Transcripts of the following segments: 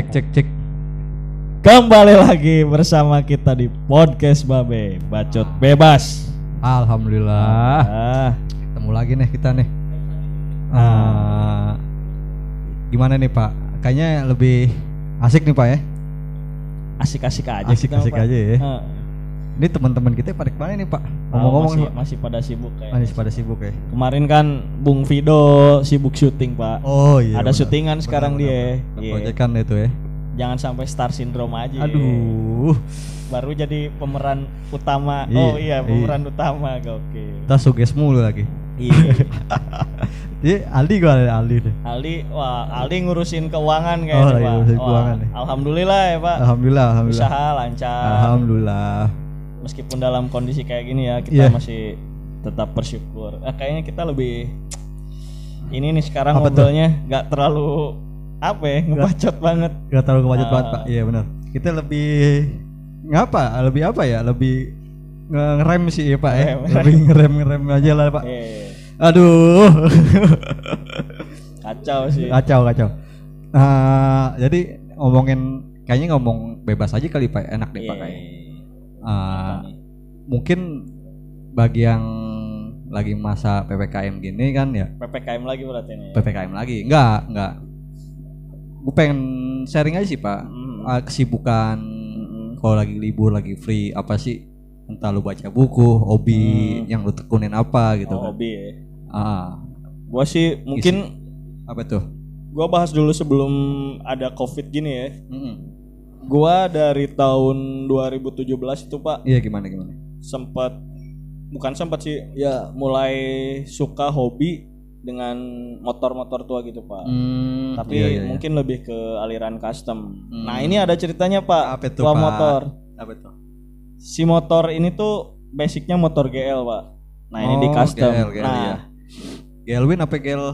Cek cek cek. Kembali lagi bersama kita di podcast Babe Bacot Bebas. Alhamdulillah. Ah, Ketemu lagi nih kita nih. Ah, gimana nih Pak? Kayaknya lebih asik nih Pak ya. asik-asik aja. Asik-asik Pak. aja ya. Ah, Ini teman-teman kita pada ke mana nih Pak? tahu Ngomong-ngomong masih, masih pada sibuk kayak. Masih pada sibuk ya. Kemarin kan Bung Vido sibuk syuting Pak. Oh iya. Ada syutingan sekarang dia. Iya. Proyekan itu ya. Jangan sampai star syndrome aja. Aduh. Baru jadi pemeran utama. Iya, oh iya, iya. pemeran utama. Oke. Kita suges mulu lagi. Iya. Jadi Aldi gua ada Aldi nih. Aldi, wah Aldi ngurusin keuangan Oh, kayaknya lagi Pak. Wah, keuangan nih. Alhamdulillah ya Pak. Alhamdulillah, alhamdulillah. Usaha lancar. Alhamdulillah. Meskipun dalam kondisi kayak gini ya, kita Iya. masih tetap bersyukur. Eh, kayaknya kita lebih ini nih sekarang Apa ngobrolnya nggak terlalu apa ya, ngebacot banget. Gak terlalu kebacet Ah. banget Pak. Iya benar. Kita lebih ngapa? Lebih apa ya? Lebih nge- ngerem sih ya Pak ya. Lebih ngerem ngerem aja lah Pak. Eh, Aduh. kacau sih. kacau kacau. Ah, jadi ngomongin kayaknya ngomong bebas aja kali Pak. Enak deh Pak Iya. kayaknya. Nih? mungkin bagi yang lagi masa PPKM gini kan ya. PPKM lagi berarti ini. ya? PPKM lagi. Enggak, enggak. Gue pengen sharing aja sih Pak. Hmm. Ah, kesibukan Mm-mm. kalau lagi libur lagi free apa sih entah lu baca buku hobi yang lu tekunin apa gitu Hmm. Oh, kan hobi ya. ah Gua sih mungkin apa tuh gua bahas dulu sebelum ada Covid gini ya. Mm-mm. Gua dari tahun 2017 itu Pak iya gimana gimana sempat bukan sempat sih ya mulai suka hobi dengan motor-motor tua gitu pak Hmm, tapi iya, iya, iya. mungkin lebih ke aliran custom Hmm. nah ini ada ceritanya pak Apa itu, tua Pak? motor apa tuh si motor ini tuh basicnya motor GL pak nah ini di Oh, custom GL, GL, nah iya. Gelwin apa Gel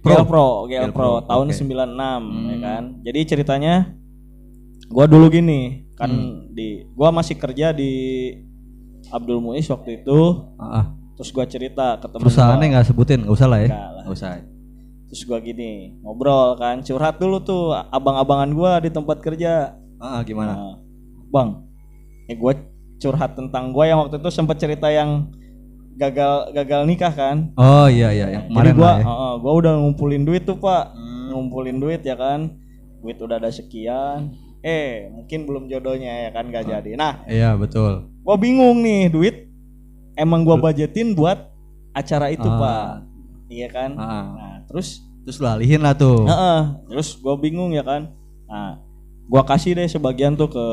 Pro. GL Pro, GL GL Pro, Pro, tahun. 96 ya Hmm. kan. Jadi ceritanya gua dulu gini, kan Hmm. di gua masih kerja di Abdul Muiz waktu itu, ah, ah. terus gua cerita ke temen perusahaannya nggak sebutin nggak usah lah ya Nggak usah Terus gua gini, ngobrol kan, curhat dulu tuh abang-abangan gua di tempat kerja. ah, ah, gimana Nah, bang, eh gua curhat tentang gua yang waktu itu sempat cerita yang gagal gagal nikah kan. oh iya iya yang Jadi kemarin gua, lah ya heeh, gua udah ngumpulin duit tuh pak, Hmm. ngumpulin duit ya kan, duit udah ada sekian, eh mungkin belum jodohnya ya kan gak jadi. Nah, iya betul gua bingung nih duit, emang gua budgetin buat acara itu Ah. pak, iya kan. ah, ah. Nah, terus, terus lu alihin lah tuh heeh, terus gua bingung ya kan. Nah, gua kasih deh sebagian tuh ke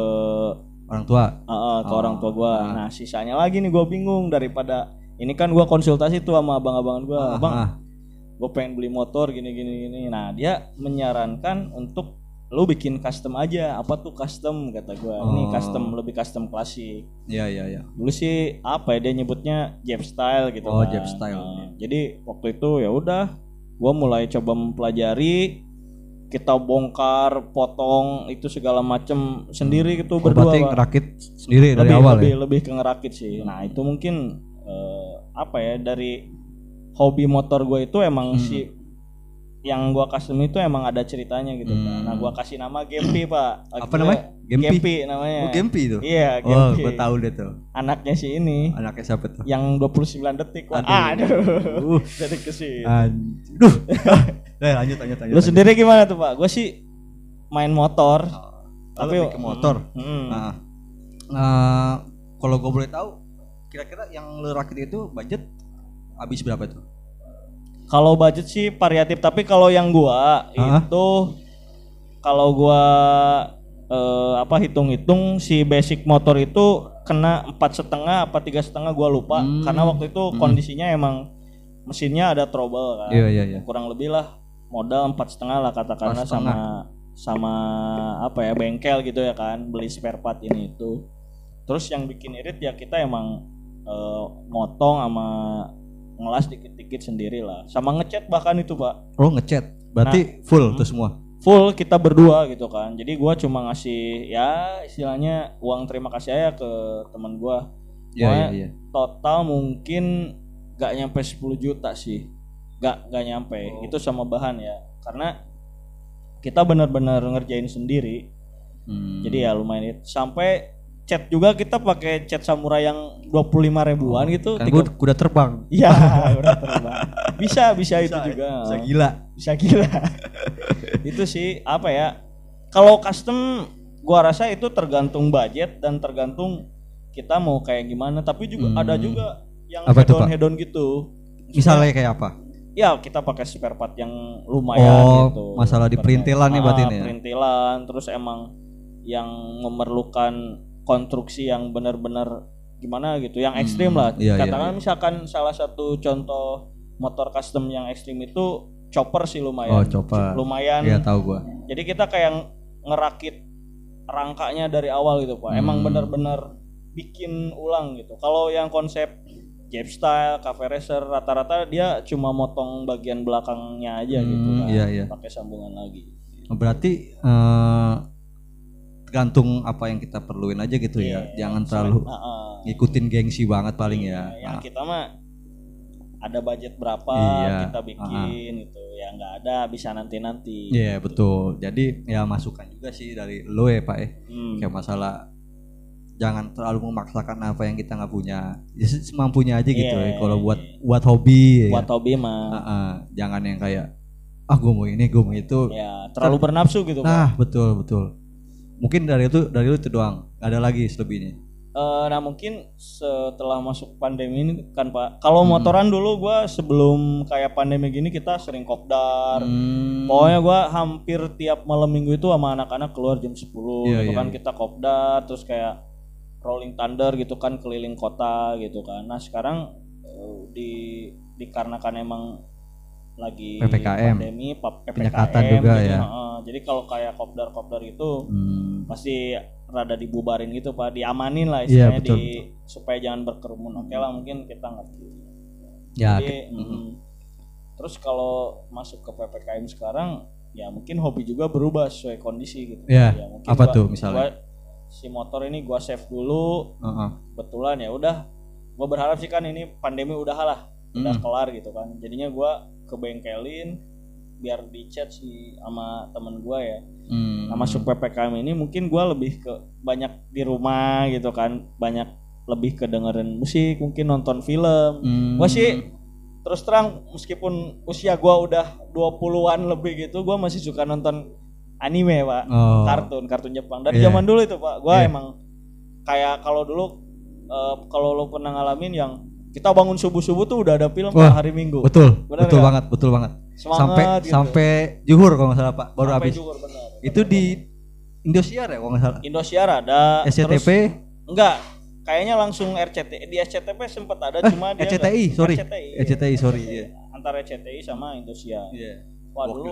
orang tua heeh, ke Ah. orang tua gua. Nah, sisanya lagi nih gua bingung daripada ini kan gua konsultasi tuh sama abang-abangan gua, Ah, bang ah. gue pengen beli motor gini gini gini nah dia menyarankan untuk lu bikin custom aja apa tuh custom kata gue ini Oh. custom lebih custom klasik iya iya iya dulu sih apa ya dia nyebutnya Jap style gitu Oh, kan. Style. Nah, jadi waktu itu ya udah gue mulai coba mempelajari kita bongkar potong itu segala macem sendiri gitu Oh, berdua berarti ngerakit sendiri dari lebih awal lebih, ya lebih ke ngerakit sih nah itu mungkin eh, apa ya dari hobi motor gue itu emang Hmm. si yang gua custom itu emang ada ceritanya gitu Pak. Hmm. nah gua kasih nama Gempi pak Lagi Apa gua- namanya? Gempi? Gempi namanya oh Gempi itu iya oh Gempi gue tahu deh tuh anaknya si ini anaknya siapa tuh yang 29 detik Pak. Aduh. aduh, Uh. jadi ke sini Aduh. Nah, lanjut lanjut lanjut. lu sendiri gimana tuh pak gue sih main motor tapi ke motor. Hmm. Nah, nah, kalau gue boleh tahu, kira-kira yang lu rakit itu budget habis berapa tuh? Kalau budget sih variatif, tapi kalau yang gua Hah? itu kalau gua eh, apa hitung-hitung si basic motor itu kena empat setengah apa tiga setengah gua lupa Hmm. karena waktu itu kondisinya emang mesinnya ada trouble kan Iya iya iya. kurang lebih lah modal empat setengah lah katakanlah sama sama apa ya bengkel gitu ya kan beli spare part ini itu terus yang bikin irit ya kita emang eh, motong sama ngelas dikit-dikit sendiri lah sama ngecat bahkan itu pak Oh ngecat, berarti full tuh semua. full kita berdua gitu kan jadi gua cuma ngasih ya istilahnya uang terima kasih aja ke teman gua Iya iya Pokoknya iya. total mungkin gak nyampe 10 juta sih gak gak nyampe Oh. itu sama bahan ya karena kita benar-benar ngerjain sendiri. Hmm. Jadi ya lumayan itu. Sampai chat juga kita pakai chat samurai yang 25 ribuan gitu. kan tiga- gua kuda terbang. Iya, udah terbang. Bisa, bisa, itu juga. Bisa gila. Bisa gila. itu sih apa ya? Kalau custom gua rasa itu tergantung budget dan tergantung kita mau kayak gimana, tapi juga Hmm. ada juga yang Apa tuh, Pak? hedon-hedon gitu. Misalnya kayak apa? Ya, kita pakai spare part yang lumayan Oh, gitu. masalah di perintilan nih berarti Ah, ini ya? Perintilan, terus emang yang memerlukan konstruksi yang benar-benar gimana gitu, yang ekstrim lah. iya, iya, Katakan iya. misalkan salah satu contoh motor custom yang ekstrim itu chopper sih lumayan. Oh, chopper. Lumayan. Iya tahu gua. Jadi kita kayak ngerakit rangkanya dari awal gitu, Pak. Emang Hmm. benar-benar bikin ulang gitu. Kalau yang konsep Jeep style, cafe racer rata-rata dia cuma motong bagian belakangnya aja gitu Hmm, kan. iya, iya. Pakai sambungan lagi. Oh, Berarti eh, tergantung apa yang kita perluin aja gitu ya. Iya, Jangan terlalu Ah, ah. ngikutin gengsi banget paling ya. Yang Ah, kita mah ada budget berapa Iya, kita bikin gitu. Ya nggak ada bisa nanti-nanti. Iya betul. Jadi ya masukan juga sih dari lo ya Pak ya. Hmm. Kayak masalah jangan terlalu memaksakan apa yang kita nggak punya. Ya se- semampunya aja gitu Iya, ya. Kalau buat iya. buat hobi ya. Buat hobi mah Ah, ah. jangan yang kayak ah gue mau ini gue mau itu. ya terlalu bernafsu gitu, Pak. Nah betul betul. Mungkin dari itu dari itu doang. Gak ada lagi selebihnya. Eh, nah mungkin setelah masuk pandemi ini kan Pak, kalau Hmm. motoran dulu gua sebelum kayak pandemi gini kita sering kopdar. Hmm. Pokoknya gua hampir tiap malam minggu itu sama anak-anak keluar jam 10 Iya, gitu iya, kan iya. kita kopdar terus kayak rolling thunder gitu kan keliling kota gitu kan. Nah, sekarang eh, di dikarenakan emang lagi PPKM. pandemi, pa- PPKM Penyekatan juga gitu, ya. heeh. Jadi kalau kayak kopdar-kopdar itu Hmm. pasti rada dibubarin gitu pak diamanin lah Iya, istilahnya betul, di supaya jangan berkerumun oke lah mungkin kita ngerti Ya. Jadi, ke- mm, terus kalau masuk ke ppkm sekarang ya mungkin hobi juga berubah sesuai kondisi gitu Iya, Ya, mungkin apa gua- tuh misalnya? gua si motor ini gua save dulu Heeh. kebetulan ya udah gua berharap sih kan ini pandemi udah lah udah Mm. kelar gitu kan jadinya gua ke bengkelin biar dichat sih sama temen gua ya Hmm. Nah masuk ppkm ini mungkin gua lebih ke banyak di rumah gitu kan, banyak lebih ke dengerin musik, mungkin nonton film. Hmm. Gua sih terus terang meskipun usia gua udah 20-an lebih gitu, gua masih suka nonton anime pak, Oh. kartun, kartun Jepang. Dari Iya. zaman dulu itu pak, gua Iya. emang kayak kalau dulu eh, kalau lo pernah ngalamin yang kita bangun subuh subuh tuh udah ada film Wah, hari Minggu. Betul, Bener betul nggak? banget, betul banget. Semangat sampai gitu. sampai juhur kalau nggak salah Pak, baru Sampai habis. zuhur, bener. Itu di Indosiar ya kalau nggak salah. Indosiar ada, SCTV, terus Enggak, kayaknya langsung RCT di SCTV sempat ada eh, cuma dia RCTI, nggak- sorry. RCTI, RCTI, sorry. Iya. antara RCTI sama Indosiar. Iya. Wah Gokil dulu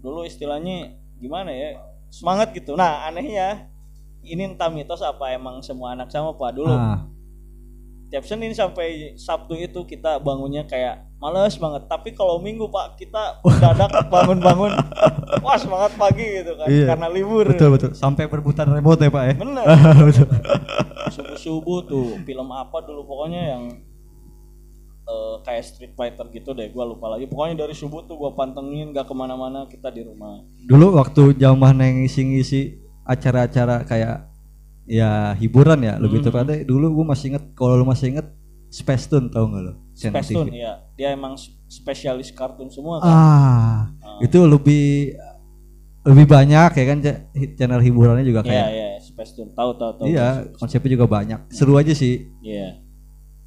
dulu istilahnya gimana ya semangat gitu. Nah anehnya ini entah mitos apa emang semua anak sama pak dulu Ah, tiap Senin sampai Sabtu itu kita bangunnya kayak males banget. Tapi kalau Minggu pak kita mendadak bangun-bangun wah semangat pagi gitu kan Iya. karena libur. betul betul. Sampai berebutan remote ya Pak ya. Bener. subuh-subuh tuh film apa dulu pokoknya yang eh, kayak Street Fighter gitu deh gua lupa lagi pokoknya dari subuh tuh gua pantengin gak ke mana-mana kita di rumah Dulu waktu zaman yang ngisi-ngisi acara-acara kayak ya hiburan ya lebih Hmm. tepatnya dulu gue masih inget kalau lu masih inget Space Tune tau gak lo? Space Tune ya dia emang spesialis kartun semua kan? Ah, itu lebih lebih banyak ya kan cha- channel hiburannya juga kayak iya Space Tune. Tahu tahu tahu iya konsepnya juga banyak. Seru aja sih. Iya.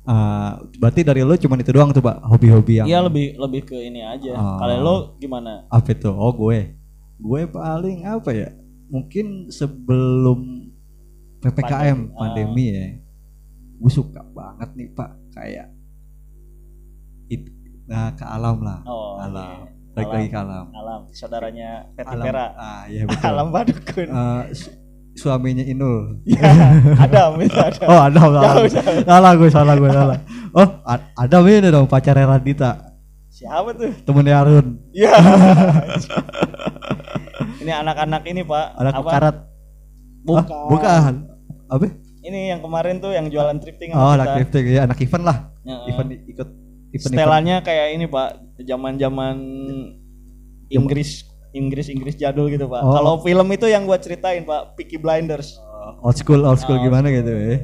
Ah, berarti dari lo cuman itu doang tuh pak hobi-hobi yang iya lebih lebih ke ini aja. Ah. kalau lo gimana? Apa itu oh gue. Gue paling apa ya? Mungkin sebelum ppkm Pandemi, pandemi, ya. Gue suka banget nih pak. Kayak it- nah ke alam lah. Oh alam. Iya. balik lagi ke alam. Alam saudaranya Peti alam. Pera. Ah iya betul. Alam Badukun. Eh, su- suaminya Inul. Ya Adam itu Adam oh ada salah Jauh, salah gue salah gue salah. Oh ada ini dong pacarnya Radita siapa tuh? Temennya Arun. Iya. ini anak-anak ini pak. anak Apa? karat Bukan. Ah, bukan apa Ini yang kemarin tuh yang jualan thrifting oh anak kita. lifting ya anak event lah Ya, event ikut event Setelannya kayak ini pak. Zaman-zaman Inggris Inggris-Inggris jadul gitu pak. Oh. Kalau film itu yang gua ceritain pak, Peaky Blinders. old school old school Ah, gimana gitu ya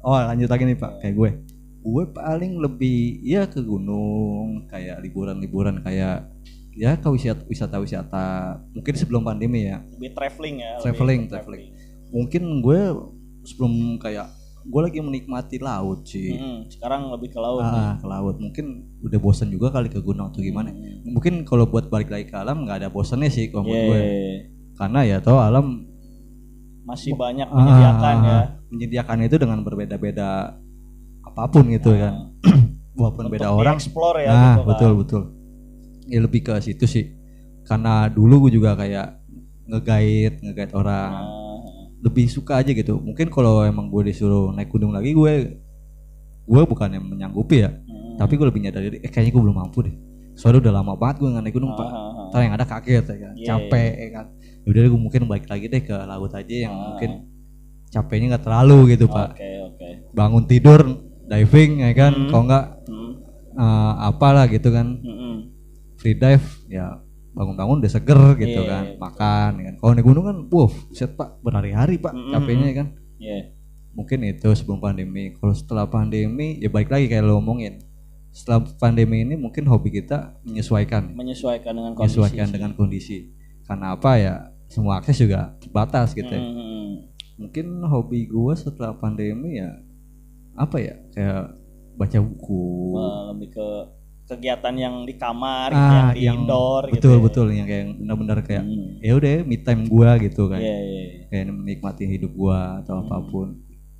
oh lanjut lagi nih pak kayak gue gue paling lebih ya ke gunung kayak liburan-liburan kayak ya ke wisata wisata wisata mungkin sebelum pandemi ya Lebih traveling ya. Traveling, ke traveling. Mungkin gue sebelum kayak gue lagi menikmati laut sih. Mm-mm, sekarang lebih ke laut. ah ke laut. Mungkin udah bosan juga kali ke gunung atau gimana. Hmm. mungkin kalau buat balik lagi ke alam nggak ada bosannya sih kalau menurut gue. Yeah. karena ya tau alam Masih banyak ah, menyediakan ya. menyediakan itu dengan berbeda-beda apa pun gitu kan. Walaupun Untuk beda orang. explore ya nah gitu kan. betul betul. Ya lebih ke situ sih. Karena dulu gue juga kayak ngegait ngegait orang. Nah, lebih suka aja gitu mungkin kalau emang gue disuruh naik gunung lagi gue gue bukan yang menyanggupi ya mm. tapi gue lebih nyadar diri eh kayaknya gue belum mampu deh soalnya udah lama banget gue nggak naik gunung pak Ah, ah, ah. ntar yang ada kaget ya kan Iya, capek ya kan udah gue mungkin balik lagi deh ke laut aja yang Ah. mungkin capeknya nggak terlalu gitu pak Oke oke. bangun tidur diving ya kan Hmm. kalau nggak Hmm. eh, apalah gitu kan Mm-mm. free dive ya bangun-bangun udah seger gitu Iya, kan betul. makan ya kan kalau naik gunung kan wow set pak berhari-hari pak Mm-mm. capeknya ya kan Iya. mungkin itu sebelum pandemi kalau setelah pandemi ya balik lagi kayak lo omongin setelah pandemi ini mungkin hobi kita menyesuaikan Menyesuaikan dengan kondisi. menyesuaikan sih. dengan kondisi karena apa ya semua akses juga terbatas gitu ya. Mm-mm. mungkin hobi gue setelah pandemi ya apa ya kayak baca buku lebih ke kegiatan yang di kamar, ah yang di yang indoor betul gitu. ya. betul yang kayak benar-benar kayak Hmm. ya udah me time gua gitu kan Iya iya. iya. kayak menikmati hidup gua atau Hmm. apa pun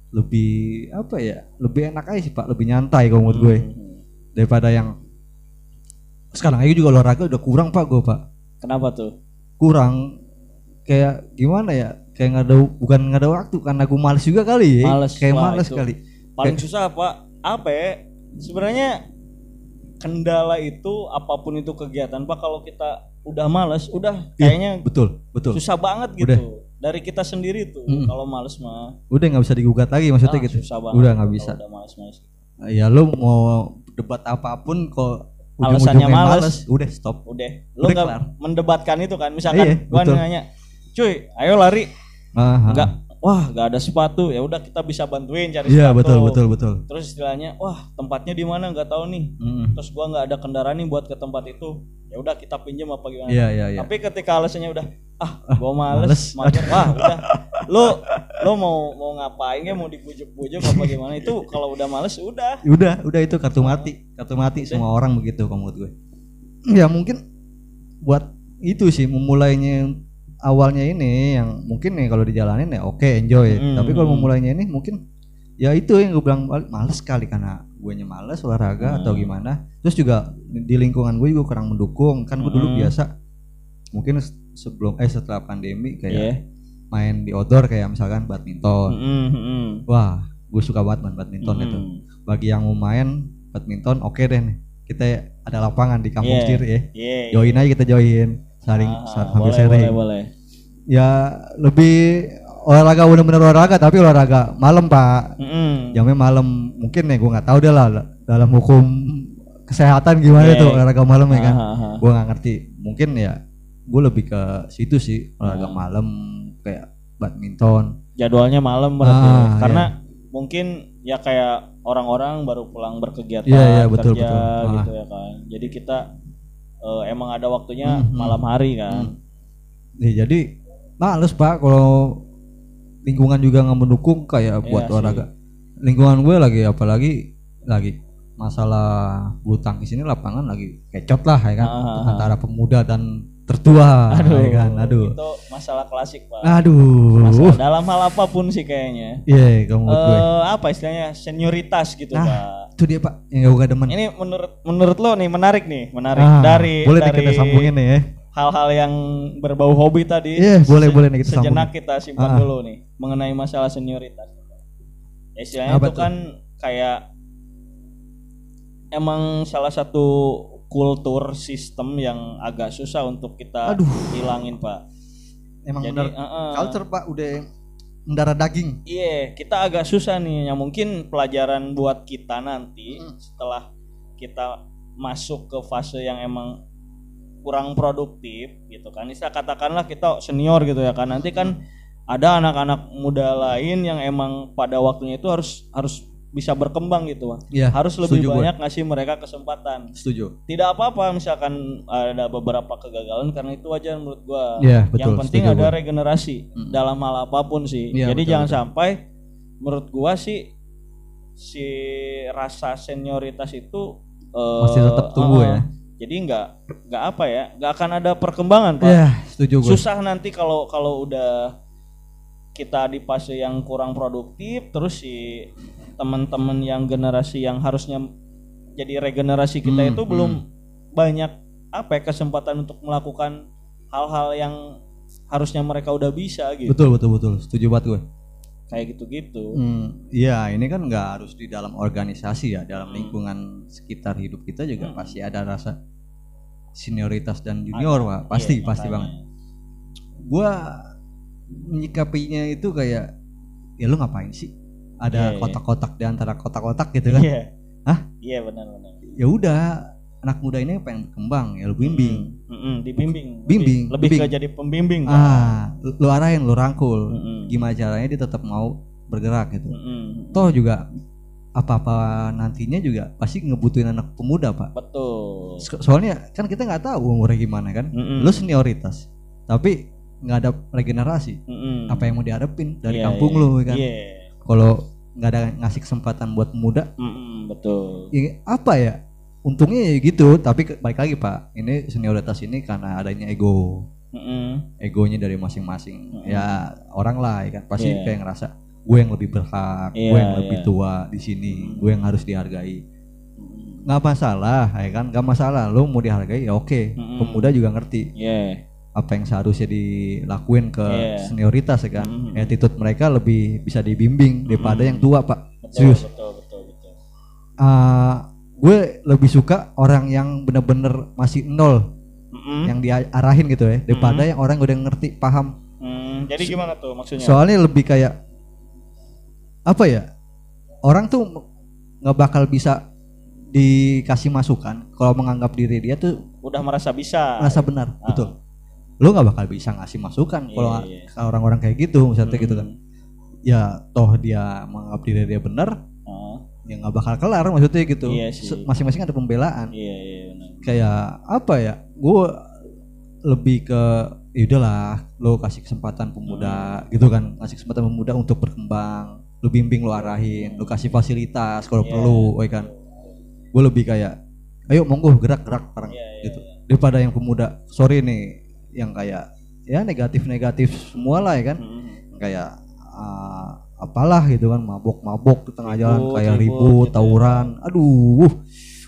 lebih apa ya lebih enak aja sih pak lebih nyantai kalau menurut gue Hmm. daripada yang sekarang aja juga olahraga udah kurang pak gue pak Kenapa tuh? kurang kayak gimana ya kayak nggak ada bukan nggak ada waktu karena gue males juga kali ya Males, kayak wah, males itu. kali Paling susah apa? Apa ya? Sebenarnya kendala itu apa pun itu kegiatan Pak kalau kita udah males, udah Iya, kayaknya betul betul susah banget gitu. Dari kita sendiri tuh Mm. kalau males mah udah nggak bisa digugat lagi maksudnya ah, gitu susah banget. udah nggak bisa Udah males-males. ya lu mau debat apa pun kok Alasannya ujung-ujungnya males. udah stop Udah, lu Udah nggak mendebatkan itu kan? Misalkan Iya, gua betul. nanya, "Cuy, ayo lari." Ah, ah. Wah, nggak ada sepatu. Ya udah kita bisa bantuin cari iya sepatu. betul betul betul Terus istilahnya, wah, tempatnya di mana nggak tahu nih. Mm. Terus gua nggak ada kendaraan nih buat ke tempat itu. Ya udah kita pinjam apa gimana? iya iya iya Tapi ketika alasannya udah ah, gua males. males, wah udah. Lu lu mau mau ngapain ya mau dibujuk-bujuk apa gimana itu kalau udah males udah. udah udah itu kartu mati kartu mati semua orang begitu menurut gue ya mungkin buat itu sih memulainya awalnya ini yang mungkin nih kalau dijalanin ya oke enjoy Mm. tapi kalau memulainya ini mungkin ya itu yang gue bilang mal- males sekali karena gue males olahraga Mm. atau gimana terus juga di lingkungan gue juga kurang mendukung kan gue dulu Mm. biasa mungkin se- sebelum eh setelah pandemi kayak Iya. main di outdoor kayak misalkan badminton Mm, mm, mm. wah gue suka banget main badminton Mm. itu bagi yang mau main badminton oke deh nih kita ada lapangan di kampung Iya. sendiri ya Iya. join aja kita join saling Ah, sa- sambil boleh, sharing boleh, boleh. ya lebih olahraga bener-bener olahraga tapi olahraga malam pak Mm-mm. jamnya malam mungkin nih gue nggak tahu deh lah dalam hukum kesehatan gimana Iya. tuh olahraga malam ya kan Ah, ah, ah. gue nggak ngerti mungkin ya gue lebih ke situ sih olahraga Ah. malam kayak badminton Jadwalnya malam berarti. Ah, Karena mungkin ya kayak orang-orang baru pulang berkegiatan Iya, iya, betul, kerja betul. Ah. gitu ya kan. Jadi kita eh, emang ada waktunya Hmm, hmm. malam hari kan. Ya, jadi males pak kalau lingkungan juga nggak mendukung kayak Iya buat olahraga. Lingkungan gue lagi apalagi lagi masalah bulu tangkis ini lapangan lagi kecot lah ya kan Ah, ah, ah. antara pemuda dan tertua Aduh, ya kan aduh itu masalah klasik pak. aduh Masalah dalam hal apa pun sih kayaknya. iya kamu menurut gue Eh apa istilahnya senioritas gitu Nah, pak. itu dia pak yang gak demen Ini menurut menurut lo nih menarik nih, menarik Ah, dari boleh nih dari kita sambungin nih ya hal-hal yang berbau hobi tadi. Iya, boleh, se- boleh nih kita Sejenak kita simpan Ah. dulu nih mengenai masalah senioritas. Ya, istilahnya Apa itu tuh? kan kayak emang salah satu kultur sistem yang agak susah untuk kita Aduh. hilangin pak. emang Jadi, benar uh-uh. culture pak udah mendarah daging Iya, kita agak susah nih. Yang mungkin pelajaran buat kita nanti Hmm. setelah kita masuk ke fase yang emang kurang produktif gitu kan bisa katakanlah kita senior gitu ya kan nanti kan ada anak-anak muda lain yang emang pada waktunya itu harus harus bisa berkembang gitu Bang. Iya, harus lebih setuju gue. banyak ngasih mereka kesempatan Setuju. tidak apa-apa misalkan ada beberapa kegagalan karena itu wajar menurut gua yang betul, penting setuju ada gua. regenerasi dalam hal apa pun sih Iya, jadi betul, jangan betul. sampai menurut gua sih si rasa senioritas itu eh, Masih tetap tumbuh eh, ya. jadi nggak nggak apa ya nggak akan ada perkembangan pak Iya, setuju gue. susah nanti kalau kalau udah kita di fase yang kurang produktif terus si teman-teman yang generasi yang harusnya jadi regenerasi kita Hmm, itu belum banyak apa ya kesempatan untuk melakukan hal-hal yang harusnya mereka udah bisa gitu Betul betul betul. Setuju banget gue. kayak gitu-gitu Hmm, iya ini kan nggak harus di dalam organisasi ya, dalam lingkungan sekitar hidup kita juga pasti ada rasa senioritas dan junior, Pak. Pasti Iya, pasti makanya. banget. Gua menyikapinya itu kayak ya lu ngapain sih? Iya, Ada iya. kotak-kotak di antara kotak-kotak gitu kan. iya Hah? iya benar-benar Ya udah, anak muda ini pengen berkembang, ya lu bimbing. Mm, mm, dibimbing Lebih- Bimbing, lebih, bimbing. ke jadi pembimbing Pak. Ah, lu, arahin, lu rangkul. Mm-mm. Gimana caranya dia tetap mau bergerak gitu. Mm-mm. Toh juga apa-apa nantinya juga pasti ngebutuhin anak pemuda, Pak. betul So- soalnya kan kita nggak tahu umurnya gimana kan Mm-mm. lu senioritas tapi nggak ada regenerasi Mm-mm. apa yang mau diharapin dari Iya, kampung iya. lu kan Iya. Kalau nggak ada ngasih kesempatan buat pemuda Mm-mm, betul. ya apa ya untungnya ya gitu tapi balik lagi pak ini senioritas ini karena adanya ego Mm-mm. egonya dari masing-masing ya orang lah ya kan pasti Iya. kayak ngerasa gue yang lebih berhak Iya, gue yang lebih iya. tua di sini gue yang harus dihargai nggak masalah ya kan nggak masalah lu mau dihargai ya oke Mm-mm. pemuda juga ngerti Iya. Apa yang seharusnya dilakuin ke Iya. senioritas ya kan Mm-mm. attitude mereka lebih bisa dibimbing daripada yang tua pak Betul, serius betul, betul, betul. Ah, gue lebih suka orang yang bener-bener masih nol Mm-mm. yang diarahin gitu ya daripada yang orang udah ngerti paham Mm, jadi gimana tuh maksudnya? soalnya lebih kayak apa ya orang tuh nggak bakal bisa dikasih masukan kalau menganggap diri dia tuh Udah merasa bisa. merasa benar betul lu nggak bakal bisa ngasih masukan Iya, kalau iya. kalau orang-orang kayak gitu misalnya gitu kan ya toh dia menganggap diri dia benar Ah, ya nggak bakal kelar maksudnya gitu Iya. Se- masing-masing ada pembelaan iya, iya, benar. kayak apa ya gue lebih ke ya udahlah lo kasih kesempatan pemuda Hmm. gitu kan kasih kesempatan pemuda untuk berkembang lu bimbing lu arahin lu kasih fasilitas kalau Iya. perlu ya kan gue lebih kayak ayo monggo gerak gerak bareng Iya, iya, gitu daripada yang pemuda sorry nih yang kayak ya negatif negatif semua lah ya kan Mm-mm. kayak ah, apalah gitu kan mabok-mabok di tengah jalan Ribut, kayak ribut ribut, gitu ya. tawuran aduh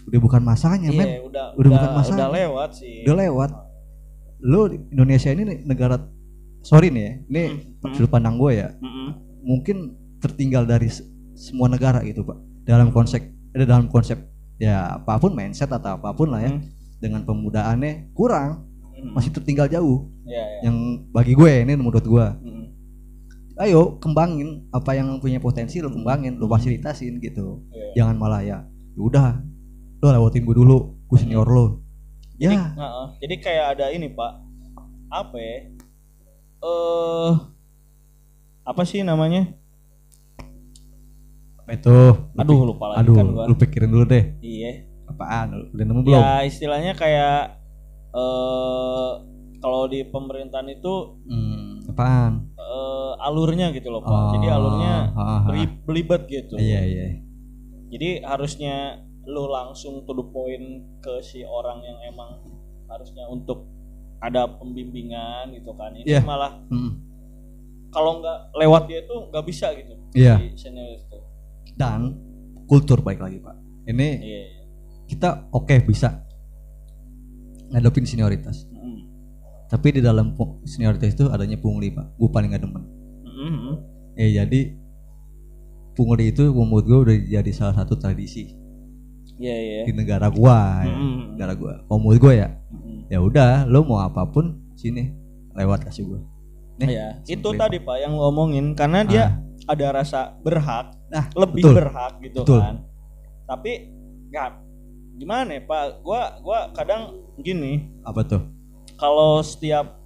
udah bukan masanya men Iya, udah, Udah bukan masalah. udah lewat sih. udah lewat lo Indonesia ini negara sorry nih ya ini Hmm, sudut pandang gue ya Mm-mm. mungkin tertinggal dari se- semua negara gitu pak dalam konsep ada dalam konsep ya apa pun mindset atau apa pun lah ya Hmm. dengan pemudaannya kurang Mm-mm. masih tertinggal jauh Iya, iya. yang bagi gue ini menurut gue Mm-mm. ayo kembangin apa yang punya potensi lo kembangin lo fasilitasin gitu Iya. jangan malah ya "Ya udah lo lewatin gue dulu gue senior lo Jadi, ya Heeh. jadi kayak ada ini pak, apa ya? Eh, apa sih namanya? apa itu Lu Aduh lupa lagi aduh kan gua. lu pikirin dulu deh Iya. apaan Lu udah nemu belum Ya istilahnya kayak eh kalau di pemerintahan itu Hmm, apaan eh, alurnya gitu loh pak. Oh, Jadi alurnya beli- belibet gitu. iya iya Jadi harusnya lu langsung to the point ke si orang yang emang harusnya untuk ada pembimbingan gitu kan. Ini Iya. malah Hmm, kalau nggak lewat dia tuh nggak bisa gitu. Iya. Senior itu. dan kultur baik lagi pak ini Iya. kita oke bisa ngadepin senioritas Mm. tapi di dalam senioritas itu adanya pungli pak gue paling gak demen Mm-mm. eh jadi pungli itu menurut gue udah jadi salah satu tradisi Iya iya. di negara gua ya. Mm-mm. negara gua kalau menurut gua ya Mm-mm. ya udah lo mau apa pun sini lewat kasih gua nih Iya. Itu tadi pak yang ngomongin karena dia Ah. ada rasa berhak, nah lebih betul. berhak gitu Betul. kan. Tapi nggak gimana ya pak? Gua gua kadang gini. Apa tuh? Kalau setiap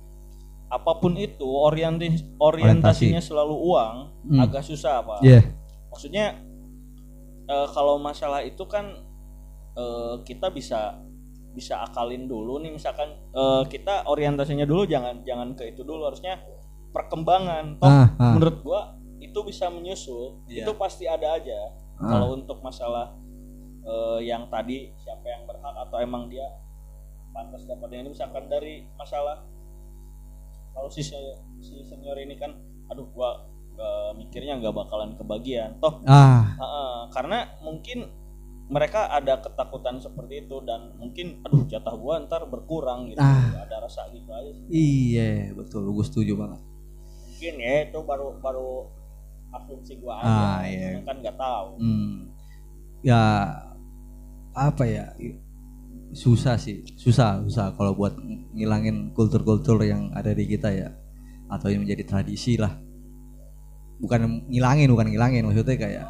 apa pun itu orientasi orientasinya selalu uang Hmm. agak susah pak. Iya. Maksudnya eh, kalau masalah itu kan eh, kita bisa bisa akalin dulu nih misalkan eh, kita orientasinya dulu jangan jangan ke itu dulu. Harusnya perkembangan. Toh ah, ah. menurut gua itu bisa menyusul Iya. itu pasti ada aja. Ah. kalau untuk masalah eh, yang tadi siapa yang berhak atau emang dia pantas dapat yang ini misalkan dari masalah kalau si si senior ini kan aduh gua eh, mikirnya nggak bakalan kebagian toh ah Heeh, karena mungkin mereka ada ketakutan seperti itu dan mungkin aduh jatah gua ntar berkurang gitu Ah. ada rasa gitu aja sih. iya betul gue setuju banget mungkin ya itu baru baru asumsi gua aja Ah, iya. Kan nggak tahu hmm. ya apa ya susah sih susah susah kalau buat ngilangin kultur-kultur yang ada di kita ya atau yang menjadi tradisi lah. Bukan ngilangin bukan ngilangin maksudnya kayak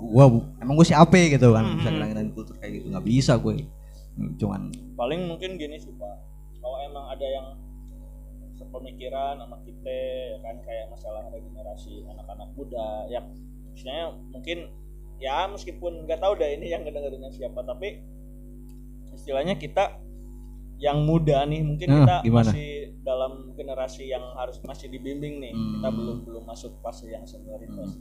gua emang gue siapa gitu kan bisa Hmm. ngilangin kultur kayak gitu nggak bisa gue cuman paling mungkin gini sih pak. Kalau emang ada yang sepemikiran sama kita ya kan kayak masalah regenerasi anak-anak muda ya misalnya mungkin ya meskipun nggak tahu deh ini yang ngedengerinnya siapa tapi istilahnya kita yang muda nih mungkin Ah, kita gimana? masih dalam generasi yang harus masih dibimbing nih. Kita Hmm. belum belum masuk fase yang senioritas.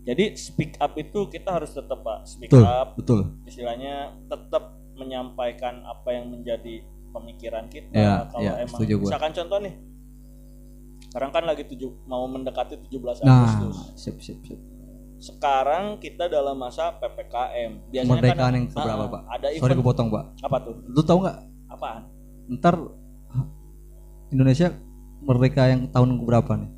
Jadi speak up itu kita harus tetap pak. Speak betul up. betul. Istilahnya tetap menyampaikan apa yang menjadi pemikiran kita Ya, kalau ya, emang misalkan contoh nih. Sekarang kan lagi tujuh mau mendekati 17 nah Agustus. sip sip sip sekarang kita dalam masa PPKM biasanya kemerdekaan kan yang keberapa ah, pak? ada sorry event. gue potong pak. Apa tuh? Lu tahu nggak? Apaan? Ntar Indonesia merdeka yang tahun berapa nih?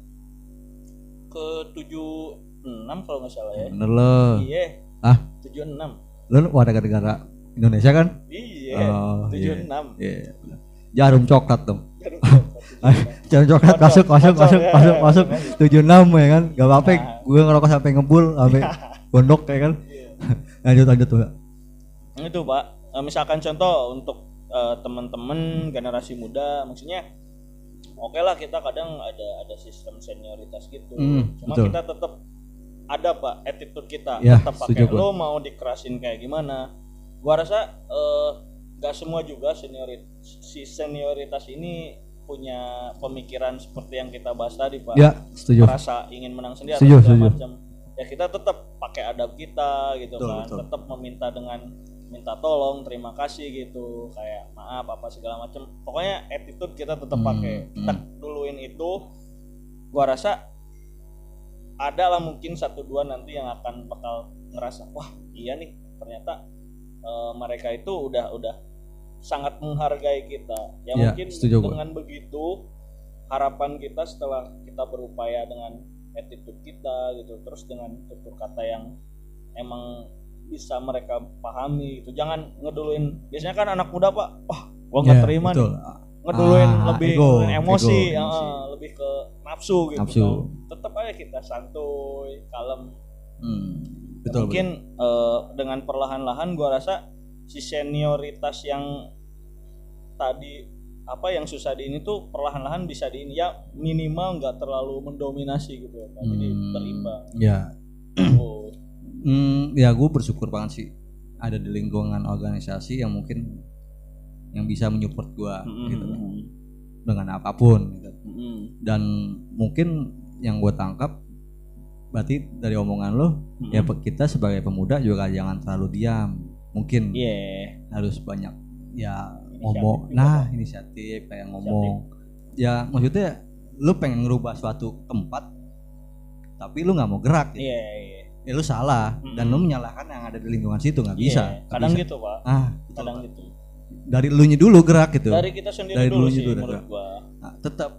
Ke 76 kalau nggak salah ya. Bener loh iya. Ah? 76 lu warga negara Indonesia kan? Iya. Oh, iya. 76 Iya, bener. jarum coklat dong. Jarum jarum coklat masuk masuk masuk ya, masuk masuk. tujuh enam ya kan gak apa-apa. Nah. gue ngerokok sampai ngebul sampai gondok ya kan. Lanjut lanjut tuh itu pak. Eh, misalkan contoh untuk eh, teman-teman generasi muda maksudnya oke lah kita kadang ada ada sistem senioritas gitu. Hmm, cuma betul. kita tetap ada pak attitude kita. Ya, tetap pakai lo mau dikerasin kayak gimana. Gua rasa eh, nggak semua juga seniorit si senioritas ini punya pemikiran seperti yang kita bahas tadi pak. Ya setuju. Merasa ingin menang sendiri Setuju, atau segala setuju. macam. Ya kita tetap pakai adab kita gitu Betul, kan. betul. tetap meminta dengan minta tolong terima kasih gitu. Kayak maaf apa segala macam. Pokoknya attitude kita tetap Hmm, pakai. hmm. kita duluin itu gua rasa ada lah mungkin satu dua nanti yang akan bakal ngerasa wah iya nih ternyata eh, mereka itu udah udah sangat menghargai kita ya, Ya, mungkin dengan begitu harapan kita setelah kita berupaya dengan attitude kita gitu terus dengan tutur kata yang emang bisa mereka pahami gitu jangan ngeduluin biasanya kan anak muda pak wah gua nggak Ya, terima betul. nih ngeduluin Ah, lebih ego, emosi, ego, emosi. lebih ke nafsu gitu Nafsu. kan. tetap aja kita santuy kalem Hmm, betul mungkin eh, dengan perlahan-lahan gua rasa si senioritas yang tadi apa yang susah di ini tuh perlahan-lahan bisa di ini ya minimal nggak terlalu mendominasi gitu ya Pak. jadi Hmm, berimbang ya oh, Hmm, ya gue bersyukur banget sih ada di lingkungan organisasi yang mungkin yang bisa menyupport gue mm, gitu mm, kan. dengan apa pun gitu. mm, mm. dan mungkin yang gue tangkap berarti dari omongan lo Mm, ya mm. pe- kita sebagai pemuda juga jangan terlalu diam mungkin Iya. harus banyak ya Inisiatif ngomong nah Pak. inisiatif kayak ngomong ya maksudnya lu pengen ngerubah suatu tempat tapi lu nggak mau gerak gitu. iya iya ya lu salah dan Mm-mm. lu menyalahkan yang ada di lingkungan situ nggak bisa Iya, nggak kadang bisa. gitu pak ah betul. kadang gitu dari lu dulu gerak gitu dari kita sendiri Dari dulu sih dulu, menurut gua Nah, tetap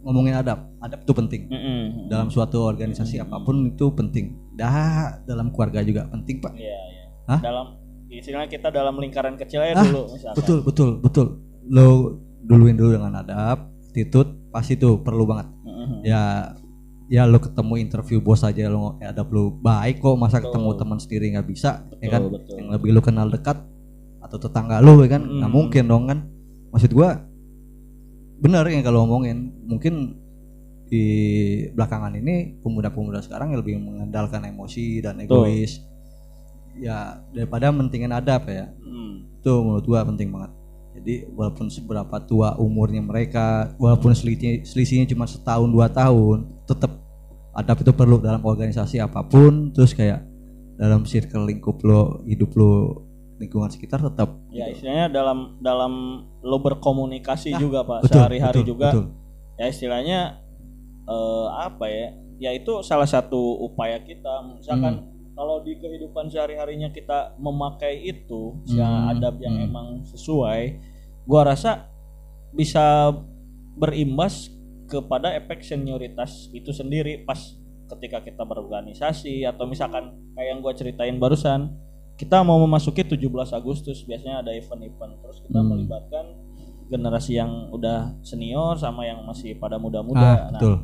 ngomongin adab adab itu penting Mm, mm, mm. dalam suatu organisasi Mm. apa pun itu penting dah dalam keluarga juga penting pak iya iya Hah? dalam istilahnya kita dalam lingkaran kecil aja Ah, dulu misalkan betul betul betul lo duluin dulu dengan adab attitude pasti itu perlu banget Mm, mm, mm. ya ya lo ketemu interview bos aja lo adab lo baik kok masa Betul. ketemu teman sendiri nggak bisa ya Betul, kan betul. yang lebih lo kenal dekat atau tetangga lu ya kan nggak Hmm. mungkin dong kan maksud gua bener yang kalau ngomongin mungkin di belakangan ini pemuda-pemuda sekarang yang lebih mengandalkan emosi dan Betul. egois ya daripada mentingin adab ya Hmm. itu menurut gua penting banget jadi walaupun seberapa tua umurnya mereka walaupun selisihnya, selisihnya cuma setahun dua tahun tetap adab itu perlu dalam organisasi apa pun terus kayak dalam circle lingkup lo hidup lo lingkungan sekitar tetap Ya istilahnya dalam dalam lo berkomunikasi juga pak Nah, betul, sehari-hari betul, juga betul. ya istilahnya eh, apa ya ya itu salah satu upaya kita misalkan Hmm. Kalau di kehidupan sehari-harinya kita memakai itu ya Hmm, adab yang hmm. emang sesuai gua rasa bisa berimbas kepada efek senioritas itu sendiri pas ketika kita berorganisasi atau misalkan kayak yang gua ceritain barusan kita mau memasuki 17 Agustus biasanya ada event-event terus kita Hmm. melibatkan generasi yang udah senior sama yang masih pada muda-muda. ah Nah, betul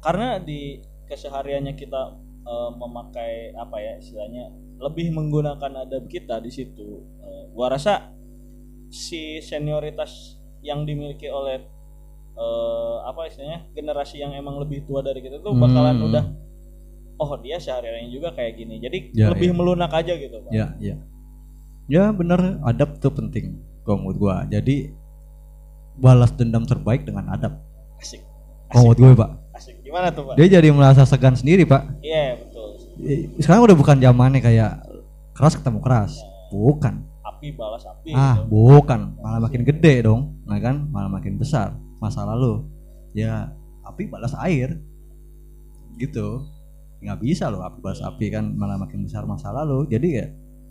karena di kesehariannya kita eh, memakai apa ya istilahnya lebih menggunakan adab kita di situ. Eh, gua rasa si senioritas yang dimiliki oleh eh, apa istilahnya generasi yang emang lebih tua dari kita tuh bakalan Hmm. udah oh dia sehari-harinya juga kayak gini. Jadi Ya, lebih ya. melunak aja gitu, Pak. ya ya ya bener adab tuh penting kalau menurut gua jadi balas dendam terbaik dengan adab Asik. kalau menurut gue pak Asik. Gimana tuh, Pak? dia jadi merasa segan sendiri pak. Iya, betul. Eh, sekarang udah bukan zamannya kayak keras ketemu keras. Bukan. Api balas api ah gitu. bukan. Malah makin gede dong nah kan? Malah makin besar masa lalu. Ya api balas air. Gitu. Nggak bisa loh api balas api kan malah makin besar masa lalu. Jadi ya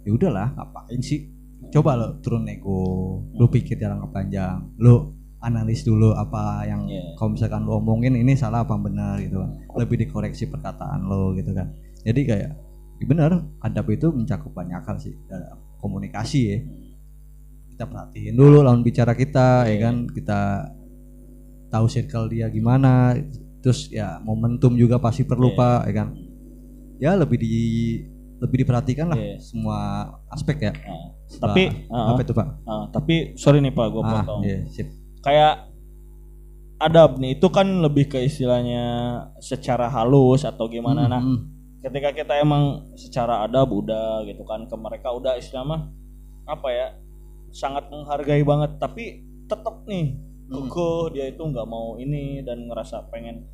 ya udahlah ngapain sih? Coba lo turun nego lu pikir jangka panjang lu analis dulu apa yang Iya. kalau misalkan lu omongin ini salah apa benar gitu kan lebih dikoreksi perkataan lo gitu kan jadi kayak ya benar adab itu mencakup banyak hal sih dalam komunikasi ya kita perhatiin dulu lawan bicara kita ya Iya. kan kita tahu circle dia gimana terus ya momentum juga pasti perlu Iya. pak ya kan ya lebih di lebih diperhatikan lah Iya. semua aspek ya Nah, tapi uh, apa itu pak uh, tapi sorry nih Pak, gue ah potong. iya sip Kayak adab nih itu kan lebih ke istilahnya secara halus atau gimana. Nah, Hmm, ketika kita emang secara adab udah gitu kan ke mereka udah istilahnya apa ya sangat menghargai banget tapi tetap nih Hmm. kekeh dia itu nggak mau ini dan ngerasa pengen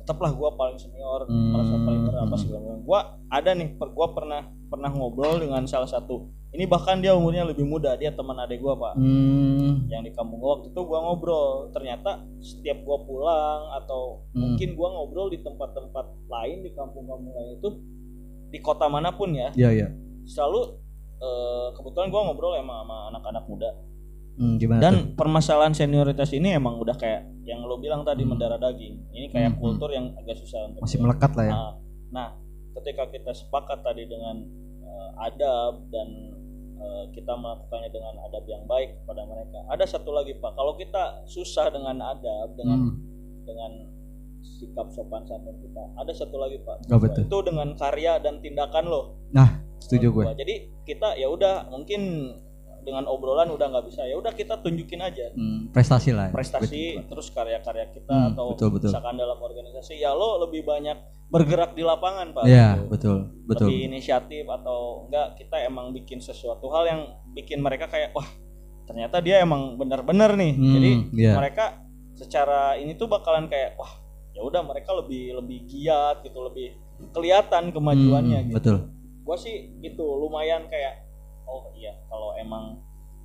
tetaplah gua paling senior Hmm. merasa paling berapa Hmm. segala macam gua ada nih per, gua pernah pernah ngobrol dengan salah satu ini bahkan dia umurnya lebih muda dia teman adik gua pak. Hmm, yang di kampung gua waktu itu gua ngobrol. Ternyata setiap gua pulang atau Hmm. mungkin gua ngobrol di tempat-tempat lain di kampung-kampung lain itu di kota mana pun ya iya iya. selalu eh, kebetulan gua ngobrol emang sama anak-anak muda. Hmm, gimana tuh? dan permasalahan senioritas ini emang udah kayak yang lo bilang tadi Hmm. mendarah daging. Ini kayak Hmm, kultur yang agak susah untuk masih melekat lah ya. Nah, nah, ketika kita sepakat tadi dengan eh, adab dan kita melakukannya dengan adab yang baik kepada mereka. Ada satu lagi Pak, kalau kita susah dengan adab dengan Hmm, dengan sikap sopan santun kita, ada satu lagi Pak. Apa tuh? Itu dengan karya dan tindakan lo. nah setuju gue. Jadi kita ya udah mungkin dengan obrolan udah nggak bisa ya udah kita tunjukin aja Hmm, prestasi lah ya. prestasi Betul. terus karya-karya kita Hmm, atau betul, betul. misalkan dalam organisasi ya lo lebih banyak bergerak di lapangan pak Iya, Gitu. betul, betul. lebih inisiatif atau enggak kita emang bikin sesuatu hal yang bikin mereka kayak wah ternyata dia emang benar-benar nih Hmm, jadi iya. mereka secara ini tuh bakalan kayak wah ya udah mereka lebih lebih giat gitu lebih kelihatan kemajuannya Hmm, gitu Betul. gua sih itu lumayan kayak oh iya kalau emang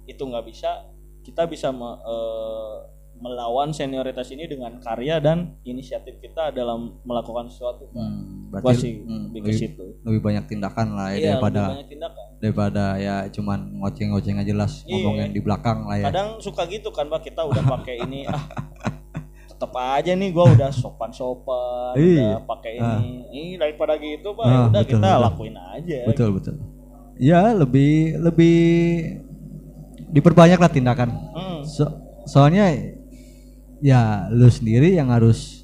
itu nggak bisa kita bisa me- eh, melawan senioritas ini dengan karya dan inisiatif kita dalam melakukan sesuatu. Hmm, gua berarti sih hmm, lebih situ lebih banyak tindakan lah ya iya daripada lebih banyak tindakan daripada ya cuman ngoceng-ngoceng aja jelas Iya. ngomongin di belakang lah ya. kadang suka gitu kan pak kita udah pakai ini ah tetap aja nih gua udah sopan-sopan Iya. udah pakai Ah. ini ini daripada gitu pak Ah, udah betul, kita betul. lakuin aja Betul, betul. Ya, lebih lebih diperbanyak lah tindakan. Hmm. So- soalnya ya lu sendiri yang harus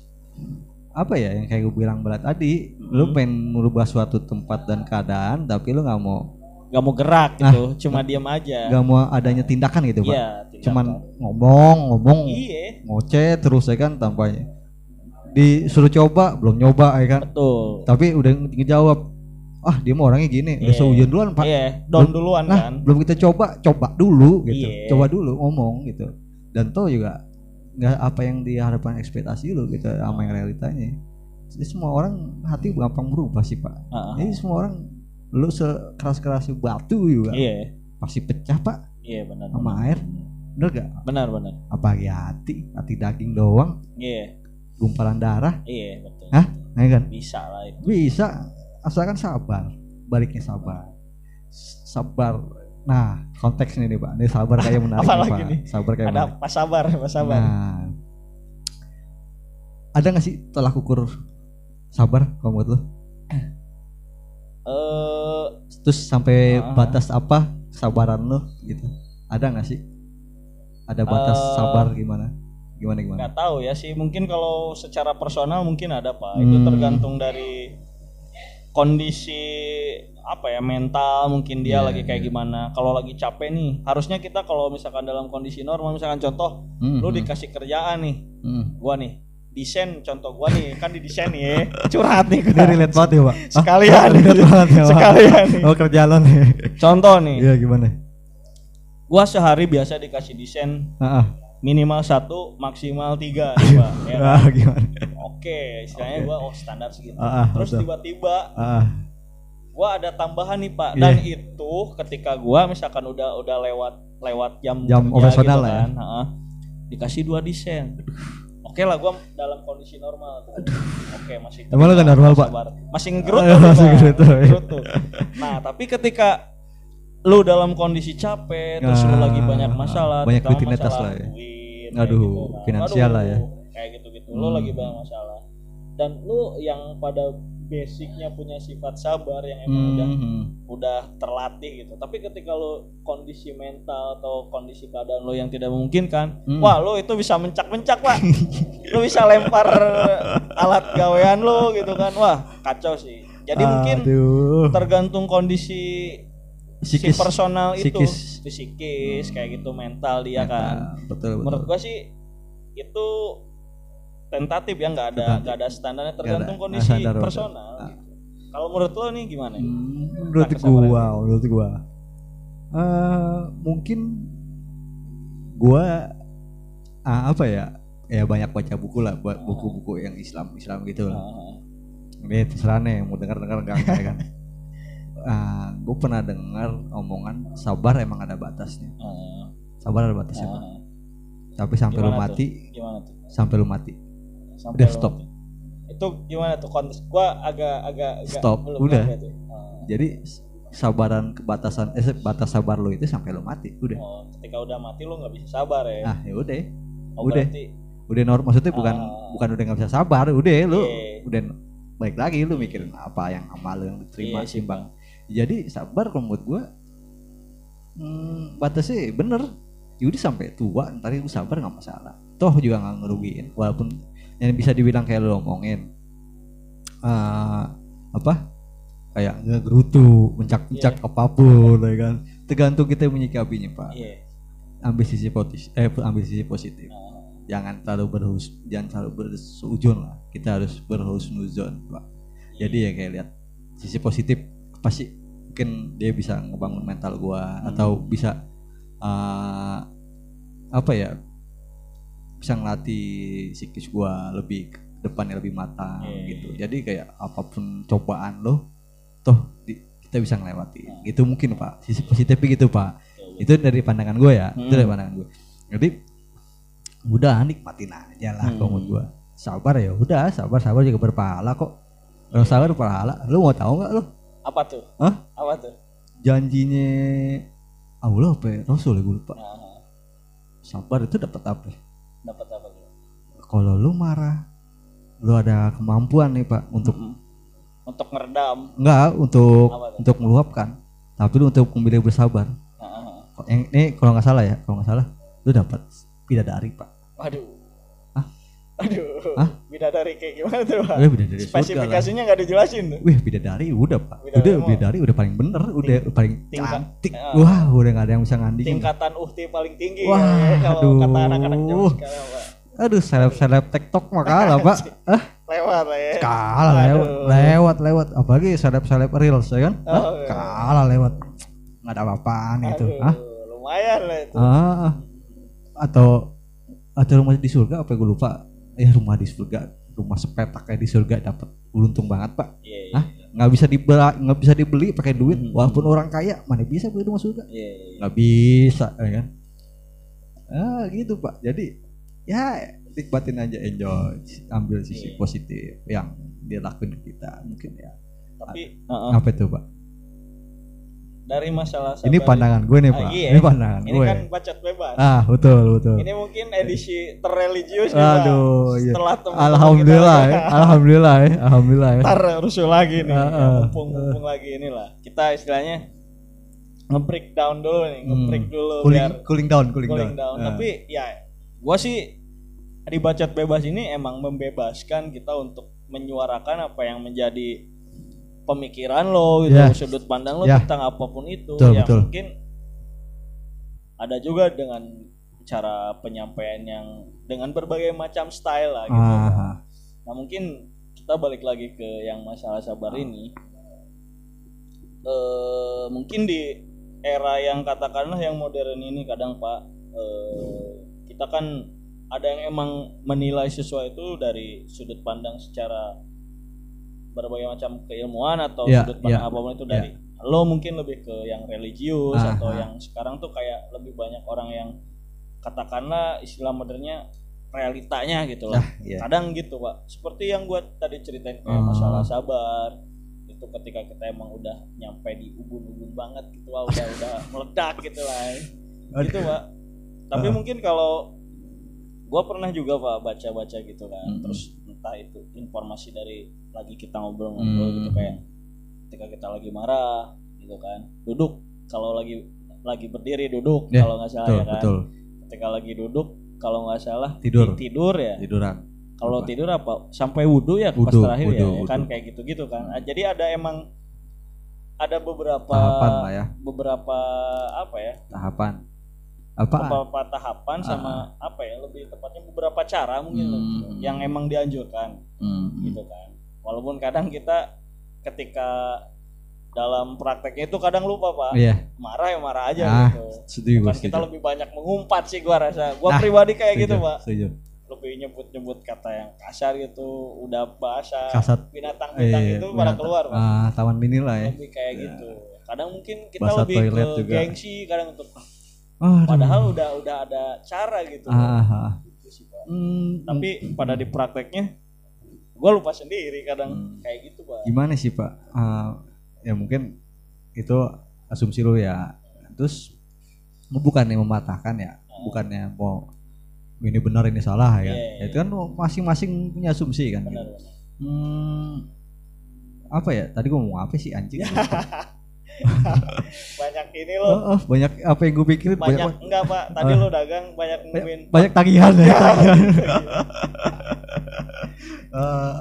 apa ya yang kayak gue bilang berat tadi lu Hmm. pengen merubah suatu tempat dan keadaan tapi lu nggak mau nggak mau gerak gitu cuma diam aja nggak mau adanya tindakan gitu pak cuman tindakan. ngomong ngomong iya ngoceh terus ya kan tampaknya disuruh coba belum nyoba ya kan betul tapi udah ngejawab ah dia mau orangnya gini. Udah Iya. seujun duluan pak. Iya down duluan nah kan. belum kita coba coba dulu gitu. Iya. coba dulu ngomong gitu. Dan toh juga nggak apa yang diharapkan ekspektasi lu gitu sama yang realitanya. Jadi semua orang hati gampang berubah sih pak. Heeh. jadi semua orang lu sekeras keras batu juga. Iya. Pasti pecah pak. Iya benar sama benar. air. Bener gak benar benar. Apa hati hati daging doang. Iya. Gumpalan darah. Iya betul. Hah? ya kan? Bisa lah itu. Bisa asalkan sabar baliknya sabar. Sabar. Nah konteksnya nih pak. Ini sabar kayak menarik Apa nih, pak. sabar kayak ada menarik. pas sabar pas sabar. Nah ada nggak sih tolak ukur sabar kalau menurut lo? Eh terus sampai Ah. batas apa kesabaran lo gitu? Ada nggak sih? Ada batas Eh, sabar gimana? Gimana gimana? nggak tahu ya sih. Mungkin kalau secara personal mungkin ada pak. Itu Hmm. tergantung dari kondisi apa ya mental mungkin dia Iya, lagi kayak iya. gimana. Kalau lagi capek nih harusnya kita kalau misalkan dalam kondisi normal misalkan contoh Hmm, lu hmm, dikasih kerjaan nih hmm. gua nih desain contoh gua nih kan di desain nih ya. Curhat nih gua. relate banget ya pak? Sekalian. Relate banget ya sekalian nih. Oh kerja lo nih. Contoh nih. Iya gimana? Gua sehari biasa dikasih desain. Ah ah. Minimal satu maksimal tiga nih, pak ya kan? ah gimana Oke, istilahnya gua oh standar segitu. Ah, ah, Terus tiba-tiba ah ah. gua ada tambahan nih Pak. Iya. Dan itu ketika gua misalkan udah udah lewat lewat jam Jam kerja operasional ya. kan, ha-ha, dikasih dua desain. Oke lah gua dalam kondisi normal tuh. Oke, masih Emang terima, nggak normal, Pak? sabar. Masih ngerut tuh, masih Pak. ngerut tuh, iya. Ngerut tuh. Nah, tapi ketika lu dalam kondisi capek terus lu Ah, lagi banyak masalah banyak rutinitas lah ya. duit, Aduh, gitu kan. finansial lah ya. kayak gitu-gitu lu Hmm. lagi banyak masalah dan lu yang pada basicnya punya sifat sabar yang emang udah Hmm. udah terlatih gitu tapi ketika lu kondisi mental atau kondisi keadaan lu yang tidak memungkinkan Hmm. wah lu itu bisa mencak-mencak pak lu bisa lempar alat gawean lu gitu kan wah kacau sih jadi mungkin Aduh. tergantung kondisi Psikis. si personal itu psikis. psikis kayak gitu mental dia kan Nah, betul betul. menurut gua sih itu tentatif ya nggak ada nggak ada standarnya tergantung ada. kondisi Standar, personal Ah. gitu. kalau menurut lo nih gimana? Hmm, menurut Nah, gua, menurut gua, mungkin gua ah, apa ya? Ya banyak baca buku lah, buat buku-buku yang Islam Islam gitu lah. Ah, Ini terserah nih mau dengar dengar enggak ya kan. Ah, gue pernah dengar omongan sabar emang ada batasnya. ah, Sabar ada batasnya. Pak. Tapi sampai lu mati, tuh? gimana tuh sampai lu mati. Sampai Udah, lo stop. mati. itu gimana tuh konteks gua agak agak agak Stop, belum udah. Ah. Jadi sabaran kebatasan eh batas sabar lu itu sampai lu mati. Udah. oh, ketika udah mati lo nggak bisa sabar ya Nah, ya udah. oh, udah. berarti Udah normal maksudnya bukan Ah. bukan udah nggak bisa sabar, udah lu Iya. udah baik lagi lu mikirin apa yang amal lu yang diterima Iya sih, simbang. Jadi sabar kalau menurut gua hmm, batasnya bener. Ya udah sampai tua ntar lu sabar nggak masalah. Toh juga nggak ngerugiin walaupun yang bisa dibilang kayak lu omongin. Eh apa? Kayak ngegerutu, mencak-mencak apa pun ya kan. Tergantung kita menyikapinya, Pak. iya. Ambil sisi positif eh ambil sisi positif. Ah, jangan terlalu berhus jangan terlalu bersujon lah. Kita harus berhusnuzon pak. Jadi ya kayak lihat sisi positif pasti mungkin dia bisa ngebangun mental gua atau bisa uh, apa ya bisa ngelatih psikis gua lebih ke depannya lebih matang Iya, gitu. Iya. jadi kayak apa pun cobaan lo toh di- kita bisa ngelewati. Gitu mungkin pak. Sisi positifnya gitu pak. Betul, itu dari pandangan gue ya. Itu Hmm. dari pandangan gue jadi udah nikmatin aja lah Hmm. menurut gue sabar ya udah sabar sabar juga berpahala kok. Kalau sabar berpahala lu mau tahu nggak lu apa tuh Hah? apa tuh janjinya Allah apa ya? Rasul ya gue lupa Nah, sabar itu dapat apa ya? dapat apa kalau lu marah lu ada kemampuan nih pak untuk untuk ngeredam enggak untuk untuk meluapkan tapi lu untuk memilih bersabar Nah, Kok yang ini kalau nggak salah ya kalau nggak salah lu dapat bidadari pak Waduh. Hah? Aduh. Hah? Bidadari kayak gimana tuh pak Eh, bidadari spesifikasinya nggak dijelasin tuh Wih bidadari udah pak, Bidadari udah mau. bidadari udah paling bener, udah paling tingkat- cantik. Ah. Wah udah gak ada yang bisa ngandingin. tingkatan uhti paling tinggi Wah, ya, kalau aduh. kata anak-anak zaman sekarang pak Aduh seleb seleb TikTok mah kalah pak. Ah lewat lah ya kalah lewat, lewat lewat. Apalagi seleb seleb reels ya kan? Ah, Oh, iya. kalah lewat. Nggak ada apa-apaan itu. Aduh, Ah, lumayan lah itu ah, atau atau rumah di surga apa gue lupa. Ya rumah di surga, rumah sepetak kayak di surga dapat beruntung banget pak. iya iya Hah? Nggak bisa dibeli, nggak bisa dibeli pakai duit. Hmm. Walaupun orang kaya, mana bisa beli rumah surga? iya iya. nggak bisa ya kan ah gitu pak jadi ya nikmatin aja enjoy ambil sisi Iya. positif yang dia lakuin ke kita mungkin ya tapi uh-uh, apa itu pak dari masalah ini sabar. pandangan gue nih Ah, pak. iya. ini pandangan ini gue. kan bacot bebas. Ah betul betul. Ini mungkin edisi terreligius Pak. aduh iya. setelah alhamdulillah kita. Ya. Alhamdulillah ya. Alhamdulillah ya. Ntar rusuh lagi nih. Ah, ya, ah. mumpung mumpung lagi inilah. Kita istilahnya nge-break down dulu nih Hmm. nge-break dulu cooling biar cooling down cooling, cooling down. Ah. tapi ya gua sih di bacot bebas ini emang membebaskan kita untuk menyuarakan apa yang menjadi pemikiran lo gitu Ya. sudut pandang lo Ya. tentang apa pun itu Betul, ya betul. mungkin ada juga dengan cara penyampaian yang dengan berbagai macam style lah gitu ah, Nah mungkin kita balik lagi ke yang masalah sabar ini. Eh mungkin di era yang katakanlah yang modern ini kadang Pak eh kita kan ada yang emang menilai sesuatu itu dari sudut pandang secara berbagai macam keilmuan atau Ya, sudut pandang ya, apa pun itu dari lo mungkin lebih ke yang religius Ah, atau yang sekarang tuh kayak lebih banyak orang yang katakanlah istilah modernnya realitanya gitu lah ah, iya. kadang gitu pak seperti yang gue tadi ceritain kayak Ah. masalah sabar itu ketika kita emang udah nyampe di ubun-ubun banget gitu lah udah udah meledak gitu lah gitu pak tapi Ah. mungkin kalau gue pernah juga pak baca-baca gitu kan Mm-mm. terus entah itu informasi dari lagi kita ngobrol-ngobrol gitu Mm. kayak ketika kita lagi marah gitu kan. Duduk kalau lagi lagi berdiri duduk Ya, kalau nggak salah betul ya kan. betul. Ketika lagi duduk kalau nggak salah Tidur. tidur ya. Tiduran. Kalau tidur apa? Sampai wudhu ya pas Wudhu, terakhir ya, wudhu, ya kan wudhu. kayak gitu-gitu kan. Ah, jadi ada emang ada beberapa tahapan lah ya. beberapa apa ya? Tahapan. Apa beberapa tahapan sama apa ya lebih tepatnya beberapa cara mungkin Hmm. yang emang dianjurkan Hmm. gitu kan walaupun kadang kita ketika dalam prakteknya itu kadang lupa pak. Iya. Marah ya marah aja Ah, gitu. setuju Bukan kita setuju lebih banyak mengumpat sih gua rasa. Gua Nah, pribadi kayak Setuju, gitu pak. setuju. Lebih nyebut-nyebut kata yang kasar gitu udah bahasa kasat. binatang-binatang eh, itu pada binatang. keluar Pak. ah taman mini lah ya. Lebih kayak gitu. Kadang mungkin kita Bahasa lebih ke juga. gengsi kadang untuk Ah, padahal udah udah ada cara gitu ah, ah. Gitu sih, Pak. Hmm, tapi pada di prakteknya gue lupa sendiri kadang Hmm. kayak gitu pak. Gimana sih pak? Ah, ya mungkin itu asumsi lu ya. Terus bukannya mematahkan ya bukannya mau ini benar ini salah ya. Iya, iya. itu kan masing-masing punya asumsi kan. Benar benar. hmm, apa ya? Tadi gua mau apa sih anjing? Banyak ini oh, lo oh, banyak apa yang gue pikirin? Banyak, banyak enggak pak? Tadi Ah. lo dagang banyak nungguin. Banyak tagihan ya tagihan. Eh,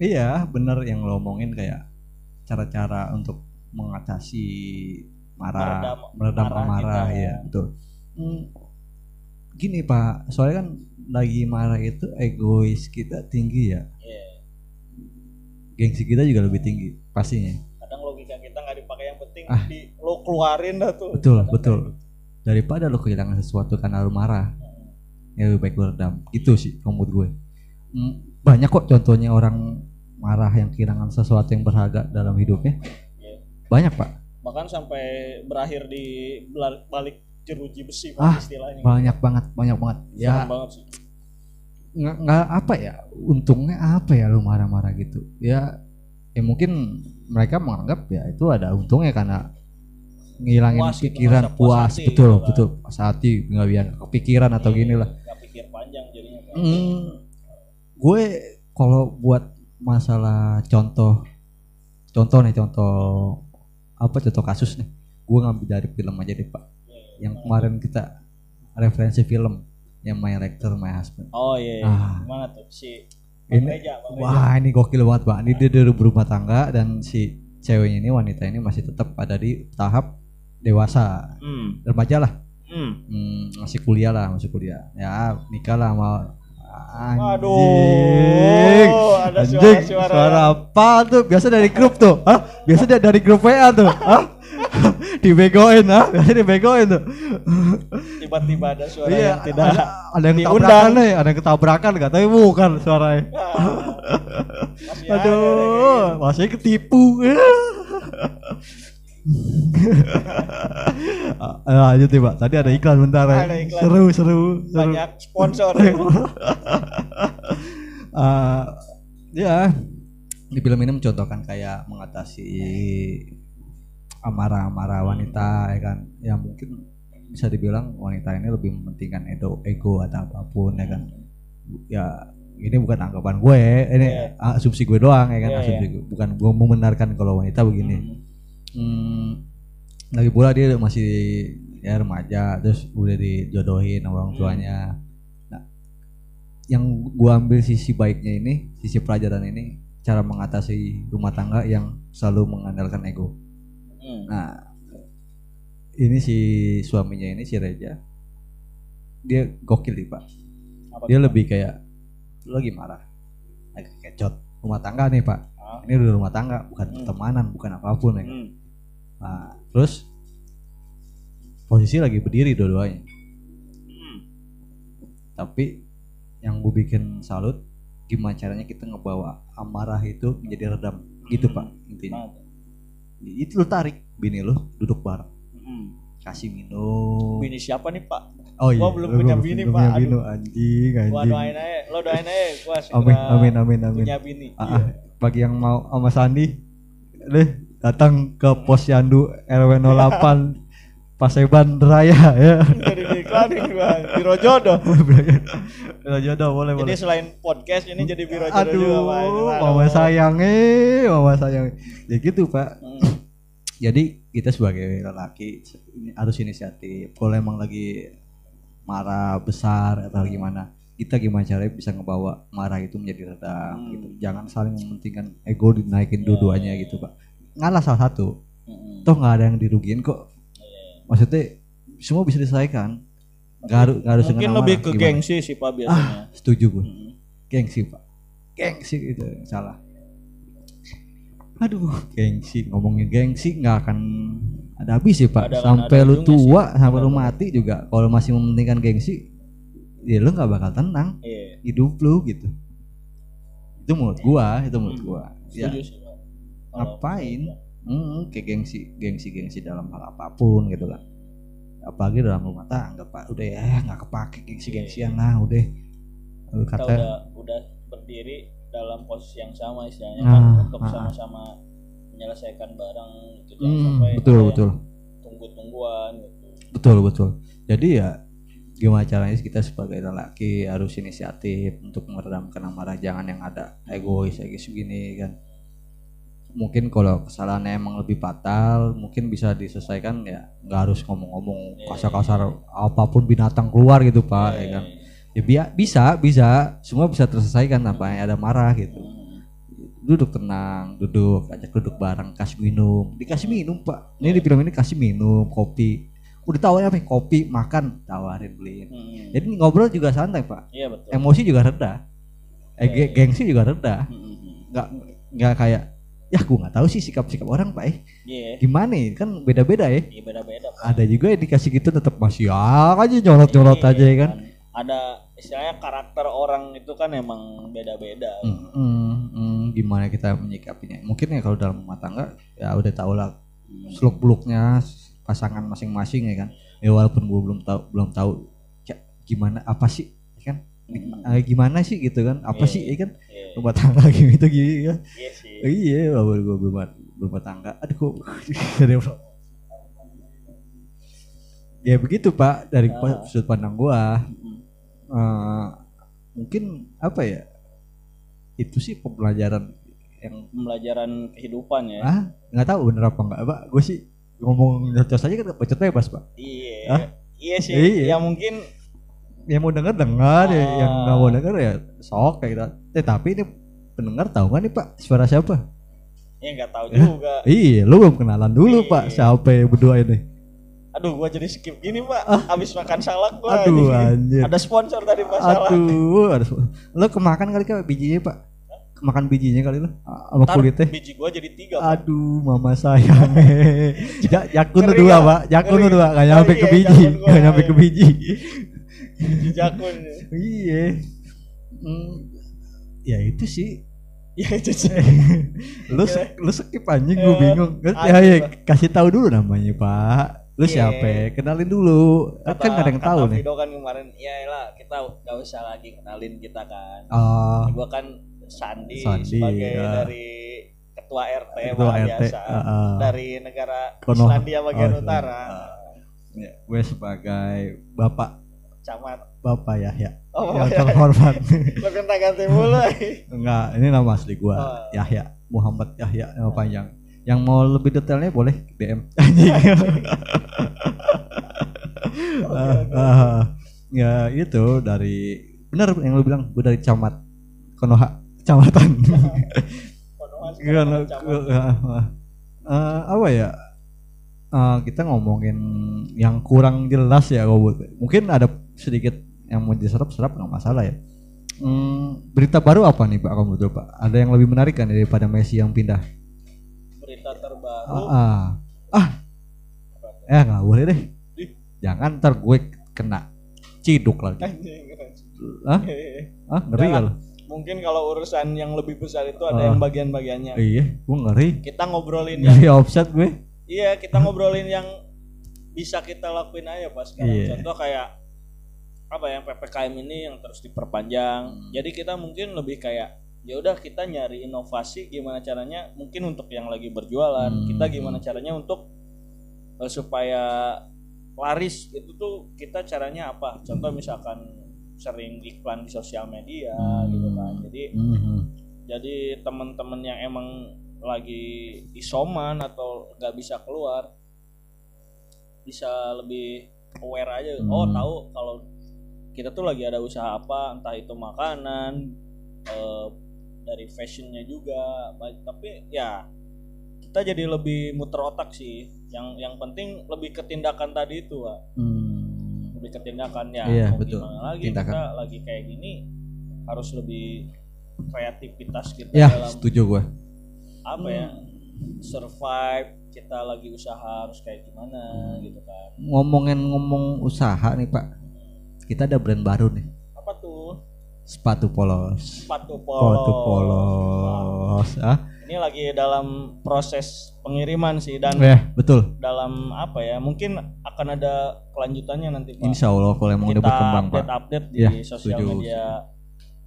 iya bener yang lo omongin kayak cara-cara untuk mengatasi marah Meredam meredam marah amarah kita. ya betul Hmm, gini pak soalnya kan lagi marah itu egois kita tinggi ya Iya. gengsi kita juga lebih tinggi pastinya kadang logika kita nggak dipakai yang penting Ah. di lo keluarin dah tuh betul Kadang betul kayak daripada lo kehilangan sesuatu karena lo marah gitu. ya lebih baik lo redam gitu sih menurut gue Hmm, banyak kok contohnya orang marah yang kehilangan sesuatu yang berharga dalam hidupnya Iya. banyak pak. Bahkan sampai berakhir di balik jeruji besi Pak, Ah, istilahnya. banyak banget banyak banget. Ya. Banget sih. Nggak nggak apa ya untungnya apa ya lu marah-marah gitu. Ya ya mungkin mereka menganggap ya itu ada untungnya karena ngilangin Puas gitu, pikiran puas puas. hati betul gitu kan. betul. Puas hati nggak biar kepikiran atau gini lah. pikir panjang jadinya. Hmm, gue kalau buat masalah contoh contoh nih contoh apa contoh kasus nih gue ngambil dari film aja deh pak yang kemarin kita referensi film yang My Rector My Husband oh iya, iya. Ah. gimana tuh si ini Reja, Bang Reja. wah ini gokil banget pak ini dia dari berumah tangga dan si ceweknya ini wanita ini masih tetap ada di tahap dewasa Hmm. remaja lah Hmm. Hmm, masih kuliah lah masih kuliah ya nikah lah sama anjing. Ada anjing suara-suara. suara apa tuh? Biasa dari grup tuh. Hah? biasa dia dari grup WA tuh. Hah? dibegoin ah biasa dibegoin tuh. Tiba-tiba ada suara iya yang tidak ada, ada yang ketabrakan nih ada yang ketabrakan gak tapi bukan suaranya. Masih ada yang aduh masih ketipu Ah, lanjut ya pak. Tadi ada iklan bentar ya. Ada iklan. seru seru seru. Banyak sponsor. Eh, ya di film ini mencontohkan kayak mengatasi amarah-amarah wanita ya kan. Ya mungkin bisa dibilang wanita ini lebih mementingkan ego ego atau apa pun ya kan. Ya ini bukan anggapan gue ini Iya. asumsi gue doang ya kan. Iya, asumsi gue. Bukan gue membenarkan kalau wanita begini. Hmm, lagi pula dia masih ya remaja terus udah dijodohin sama orang tuanya nah yang gua ambil sisi baiknya ini sisi pelajaran ini cara mengatasi rumah tangga yang selalu mengandalkan ego Hmm. nah ini si suaminya ini si Reja dia gokil nih pak Apa dia tuh? lebih kayak lu lagi marah lagi kecot rumah tangga nih pak Ah. ini udah rumah tangga bukan Hmm. pertemanan bukan apa pun ya kan? Hmm. Nah, terus posisi lagi berdiri dua-duanya. Hmm. Tapi yang gue bikin salut gimana caranya kita ngebawa amarah itu menjadi redam gitu pak intinya. Nah. Itu lu tarik bini lu duduk bareng, Hmm. kasih minum. Bini siapa nih Pak? Oh iya, Gua belum lu punya bini, belum Pak. punya Aduh. bini, anjing Gua anjing. doain aja, lo doain aja, gua Amin amin amin amin. punya bini. Ah, ah, bagi yang mau sama Sandi, deh datang ke pos Yandu RW 08 Paseban Raya ya. Jadi diiklanin gua, biro jodoh. Biro jodoh boleh Jadi boleh. selain podcast ini jadi biro jodoh Aduh, juga, Pak. mama sayang eh, mama sayang. Ya gitu pak. Hmm. Jadi kita sebagai lelaki ini harus inisiatif. Kalau emang lagi marah besar atau gimana, kita gimana caranya bisa ngebawa marah itu menjadi redam Hmm. gitu. Jangan saling mementingkan ego dinaikin dua-duanya gitu pak. Ngalah salah satu, Hmm. toh nggak ada yang dirugiin kok. Maksudnya semua bisa diselesaikan. Nggak harus nggak harus Mungkin lebih ke Gimana? gengsi sih Pak biasanya. Ah, setuju gue. Hmm. Gengsi pak. Gengsi itu salah. Aduh, gengsi ngomongin gengsi nggak akan ada habis sih pak. Ada- sampai lu tua, sih. sampai lu mati juga. Kalau masih mementingkan gengsi, ya lu nggak bakal tenang Iya, hidup lu gitu. Itu menurut gua, itu menurut Hmm. gua. Ya, setuju sih Pak. Kalau ngapain? Hmm, kayak gengsi, gengsi, gengsi dalam hal apa pun gitu kan. Apalagi dalam rumah tangga pak, udah ya nggak kepake gengsi gengsian lah, udah. Lu gua. kita kata udah udah berdiri dalam posisi yang sama istilahnya Nah, kan untuk ah, ah. sama-sama menyelesaikan barang gitu jangan Hmm, sampai betul betul. tunggu-tungguan gitu. Betul betul. Jadi ya gimana caranya kita sebagai lelaki harus inisiatif untuk meredamkan amarah jangan yang ada egois egois begini kan. Mungkin kalau kesalahannya emang lebih fatal, mungkin bisa diselesaikan ya nggak harus ngomong-ngomong kasar-kasar apa pun binatang keluar gitu pak ya kan. Ya bi- bisa bisa semua bisa terselesaikan tanpa ada marah gitu. Hmm. Duduk tenang, duduk ajak duduk bareng kasih minum, dikasih minum pak. Ini di film ini kasih minum kopi. Udah tawarin apa? Kopi, makan, tawarin beliin. Hmm. Jadi ngobrol juga santai pak. Iya betul. Emosi juga reda. Eh, ge- gengsi juga. Hmm, hmm, hmm. Nggak nggak kayak ya gue nggak tahu sih sikap-sikap orang pak eh. Iya, gimana ya? Kan beda-beda ya. Iya beda-beda. Pak. ada juga yang dikasih gitu tetap masih ya aja nyorot-nyorot Iya, aja ya kan? Ada istilahnya karakter orang itu kan emang beda-beda. Hmm, hmm, hmm, gimana kita menyikapinya? Mungkin ya kalau dalam rumah tangga ya udah tau lah seluk beluknya pasangan masing-masing ya kan? Ya walaupun gue belum tahu belum tahu ya, gimana apa sih kan Eh, gimana sih gitu kan apa Iya. sih ya kan Iya, rumah tangga gitu gitu ya iya sih. iya walaupun gue belum rumah tangga aduh kok ya begitu pak dari Ah. sudut pandang gua Hmm. Eh, mungkin apa ya itu sih pembelajaran yang Pembelajaran kehidupan ya. ah nggak tahu bener apa nggak pak gue sih ngomong nyocos aja kan bacot bebas pak Iya. Hah? Iya sih. Iya. Ya mungkin yang mau denger dengar ya, Ah. yang nggak mau denger ya sok kayak gitu. Eh, tapi ini pendengar tahu nggak nih Pak suara siapa? Ya nggak tahu juga. Iya, lu belum kenalan dulu Iya. Pak siapa ya berdua ini. Aduh, gua jadi skip gini, Pak. Abis makan salak gua. Ah. Aduh, anjir. Ada sponsor tadi Pak salak. Aduh, ada lu kemakan kali Kak bijinya Pak? Kemakan bijinya kali lu sama Ntar kulitnya. biji gua jadi tiga. Pak. Aduh, mama sayang. ja, jakun dua? Pak. Jakun dua, nggak Oh nyampe iya, ke biji. Nggak nyampe ke biji. Biji jakun. iya. Hmm, ya itu sih. Ya itu sih. lu Gila. lu skip anjing gue Eh, bingung. Ya, ya, kasih tahu dulu namanya, Pak. Lu Iya. siapa? Kenalin dulu. kan nggak ada yang tahu kata nih. Vido kan kemarin, ya lah kita nggak usah lagi kenalin kita kan. Oh, Gua kan Sandi, Sandi, sebagai ya. dari ketua RT Ketua RT, biasa ah, ah. dari negara Konoha. Islandia bagian Oh, utara. ya, gue sebagai bapak Camat. bapak Yahya Oh, yang Yahya. terhormat. Lo minta ganti mulu. Enggak, ini nama asli gua Oh. Yahya Muhammad Yahya nama panjang. Yang mau lebih detailnya boleh DM. Anjing. Ah, ah. ya itu dari benar yang lu bilang gue dari camat Konoha kecamatan. Konoha. Eh, apa ya? Eh, kita ngomongin yang kurang jelas ya Gobut. Mungkin ada sedikit yang mau diserap-serap nggak masalah ya. Hmm, berita baru apa nih Pak kamu tuh Pak? Ada yang lebih menarik kan daripada Messi yang pindah? Berita terbaru. Ah, ah, ah. eh nggak boleh deh. Ih. Jangan ntar gue kena ciduk lagi. Ah, ah ngeri kalau. Mungkin kalau urusan yang lebih besar itu ada Ah. yang bagian-bagiannya. Iya, gue ngeri. Kita ngobrolin yang Ngeri offset gue. Iya, kita ngobrolin yang bisa kita lakuin aja pas sekarang. Iya. Contoh kayak apa yang PPKM ini yang terus diperpanjang. Hmm. Jadi kita mungkin lebih kayak ya udah kita nyari inovasi gimana caranya mungkin untuk yang lagi berjualan, Hmm. kita gimana caranya untuk eh, supaya laris itu tuh kita caranya apa? Contoh misalkan sering iklan di sosial media gitu kan. Jadi Mhm. jadi teman-teman yang emang lagi isoman atau nggak bisa keluar bisa lebih aware aja oh Hmm. tahu kalau kita tuh lagi ada usaha apa entah itu makanan eh, dari fashionnya juga tapi ya kita jadi lebih muter otak sih yang yang penting lebih ke tindakan tadi itu Pak. Hmm. lebih ke tindakan ya Iya, betul. gimana lagi Tindakan. kita lagi kayak gini harus lebih kreativitas kita Ya, dalam setuju gue. apa ya survive kita lagi usaha harus kayak gimana gitu kan Ngomongin ngomong usaha nih Pak. Kita ada brand baru nih. apa tuh Sepatu polos. sepatu polos Sepatu polos. Ah, ini lagi dalam proses pengiriman sih dan ya betul. dalam apa ya mungkin akan ada kelanjutannya nanti pak Insya Allah kalau emang udah kita berkembang Pak. update update di Ya, sosial setuju. media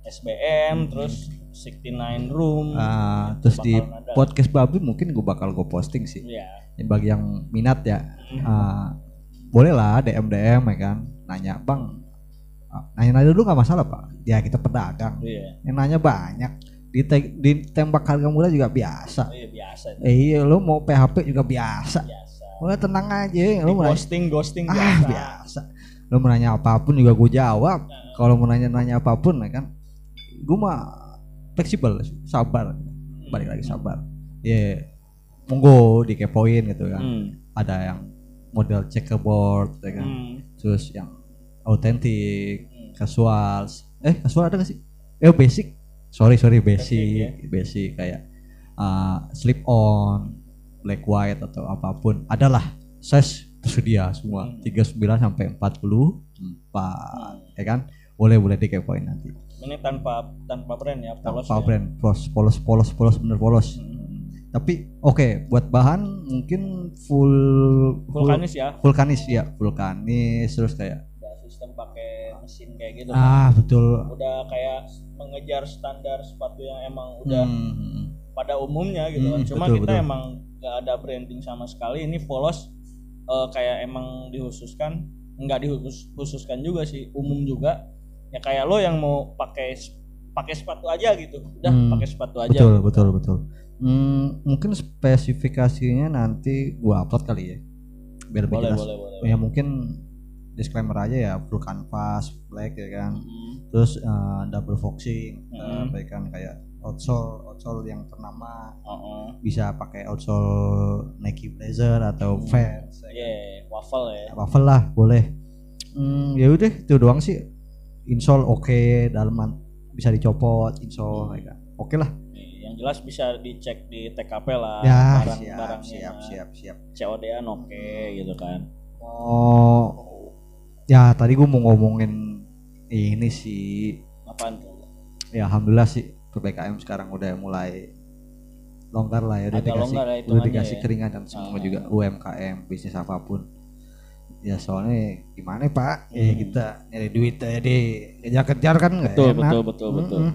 SBM terus 69 room Ah, terus di ada. podcast babi mungkin gue bakal gue posting sih. ya Ya, bagi yang minat ya, Mm. ah, boleh lah DM DM ya kan, nanya bang, nanya-nanya dulu nggak masalah pak. Ya kita pedagang, iya yang nanya banyak. Di ditembak harga murah juga biasa. iya biasa Eh, iya, lo mau PHP juga biasa. biasa Udah tenang aja, Di lo mau nanya, ghosting ghosting ah biasa biasa. Lo mau nanya apa pun juga gue jawab. Kalau mau nanya-nanya apa pun ya kan, gue mah fleksibel, sabar, balik lagi sabar. Ya, monggo dikepoin gitu kan. Hmm. Ada yang model checkerboard, ya kan. Hmm. Terus yang autentik, Hmm. casual. Eh, casual ada gak sih? Eh, basic. Sorry, sorry, basic, Basic, basic, kayak uh, slip on, black white atau apa pun. Adalah size tersedia semua, Hmm. 39 sampai 44, ya kan? Boleh boleh dikepoin nanti. ini tanpa tanpa brand ya polos Tanpa ya. brand, polos, polos, polos, polos, bener polos. Hmm. Tapi oke, buat bahan mungkin full full vulkanis ya vulkanis ya, vulkanis terus kayak sistem pakai mesin kayak gitu ah betul. udah kayak mengejar standar sepatu yang emang udah Hmm. pada umumnya gitu kan Hmm, cuma betul, kita betul. emang nggak ada branding sama sekali ini polos eh, kayak emang dikhususkan nggak dikhususkan juga sih umum juga ya kayak lo yang mau pakai pakai sepatu aja gitu udah Hmm, pakai sepatu aja Betul, gitu. betul, betul. Hmm, mungkin spesifikasinya nanti gua upload kali ya. Biar boleh jelas. boleh boleh Ya mungkin disclaimer aja ya full canvas black ya kan Mm. terus eh, double foxing Mm. baik kan kayak outsole outsole yang ternama Oh, bisa pakai outsole Nike Blazer atau Hmm. Vans yeah, waffle ya. waffle lah boleh hmm, ya udah itu doang sih insole oke dalaman bisa dicopot insole ya kan oke lah Nih, Yang jelas bisa dicek di TKP lah ya siap barang-barangnya. siap siap siap COD-an oke gitu kan. mau ya tadi gue mau ngomongin ini sih Apaan tuh? ya alhamdulillah sih ppkm sekarang udah mulai longgar lah ya udah Agak dikasih longgar ya udah dikasih ya. keringanan semua Ah. juga UMKM bisnis apa pun ya soalnya gimana pak ya Hmm. kita nyari duit aja deh kejar-kejar kan nggak Betul, enak betul, betul, betul. Mm-mm.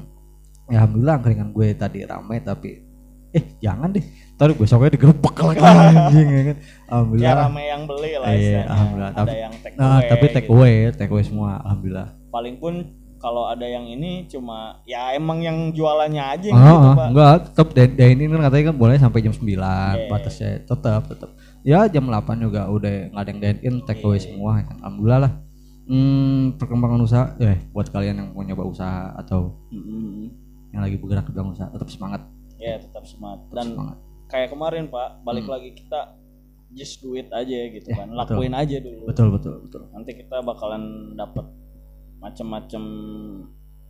ya alhamdulillah keringan gue tadi ramai tapi eh jangan deh Ntar besoknya digerebek lagi anjing ya kan Ya alhamdulillah rame yang beli lah Iya, istilahnya. alhamdulillah. Ada Tapi- yang take nah away. tapi take gitu. away take away semua alhamdulillah Paling pun kalau ada yang ini cuma ya emang yang jualannya aja Oh, gitu, ah, Pak. enggak, tetap day ini kan katanya kan boleh sampai jam 9 Iya. batasnya. Tetap, tetap. Ya jam 8 juga udah nggak ada yang dine in take away Iya. semua ya kan. Alhamdulillah lah. Hmm, perkembangan usaha eh buat kalian yang mau nyoba usaha atau Mm-mm. yang lagi bergerak di bidang usaha tetap semangat, Ya tetap semangat. tetap Dan semangat. Kayak kemarin Pak, balik Hmm. lagi kita just do it aja gitu Ya, kan. betul. Lakuin aja dulu. Betul, betul, betul. Nanti kita bakalan dapat macam-macam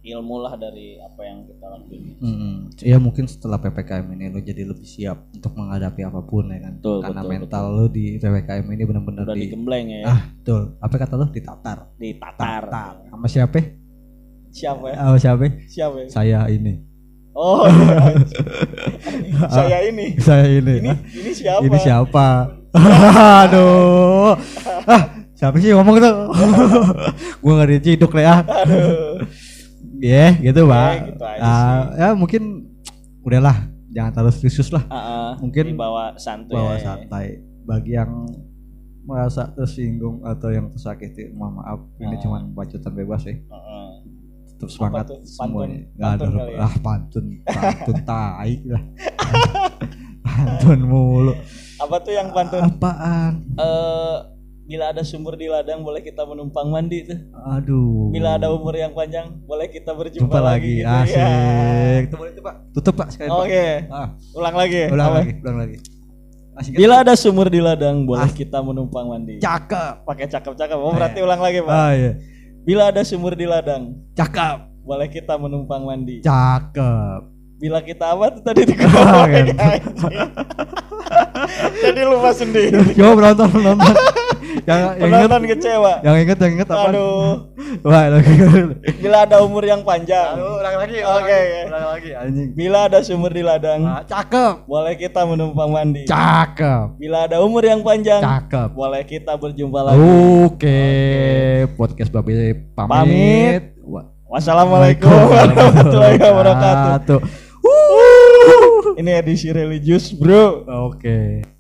ilmu lah dari apa yang kita lakuin. Hmm, ya mungkin setelah PPKM ini lo jadi lebih siap untuk menghadapi apa pun ya kan. Betul, Karena betul, mental lo di PPKM ini benar-benar di digembleng ya, ah, betul. Apa kata lo ditatar? ditatar. Sama siapa? Siapa ya? Sama siapa? Siapa ya? Saya ini. Oh, iya. saya ini. Saya ini. Ini ini siapa? Ini siapa? Aduh. Ah, siapa sih ngomong tuh? gua nggak diciduk deh ah. Aduh. Ya, gitu, Pak. gitu Ah, ya mungkin udahlah, jangan terlalu serius lah. Ah, ah, Mungkin dibawa santuy. Bawa ya. santai. Bagi yang merasa tersinggung atau yang tersakiti, mohon maaf. Ini Ah. cuma bacotan bebas ya. Ah, ah. Tetap semangat tuh? semuanya. Pantun- Nggak ada pantun kali ya? ah pantun, pantun tai lah. pantun mulu. Apa tuh yang pantun? Apaan? Eh, bila ada sumur di ladang boleh kita menumpang mandi tuh. Aduh. Bila ada umur yang panjang boleh kita berjumpa jumpa lagi, gitu. asik. Ya. Itu boleh tuh, Pak. Tutup, Pak, sekali, Oke, Pak. Ah, ulang lagi. ulang Apa? lagi, ulang lagi. Asik. kan? Bila ada sumur di ladang boleh Ah. kita menumpang mandi. cakep. Pakai cakep-cakep. Oh, berarti ulang lagi, Pak. Ah, iya. Bila ada sumur di ladang Cakep. boleh kita menumpang mandi. Cakep. Bila kita apa tuh tadi anjing. Jadi lupa sendiri. Coba penonton, penonton. Yang yang ingat, Penonton kecewa. yang ingat, yang ingat apa? Aduh. Wah, lagi. Bila ada umur yang panjang. ulang lagi. ulang Oke, lagi, oke. Ulang lagi, anjing. Bila ada sumur di ladang, Ah, cakep. boleh kita menumpang mandi. Cakep. Bila ada umur yang panjang, Cakep. boleh kita berjumpa lagi. Oke, podcast Babe pamit. Pamit. Wa- Wassalamualaikum warahmatullahi wabarakatuh. Ini edisi religius, Bro. Oke.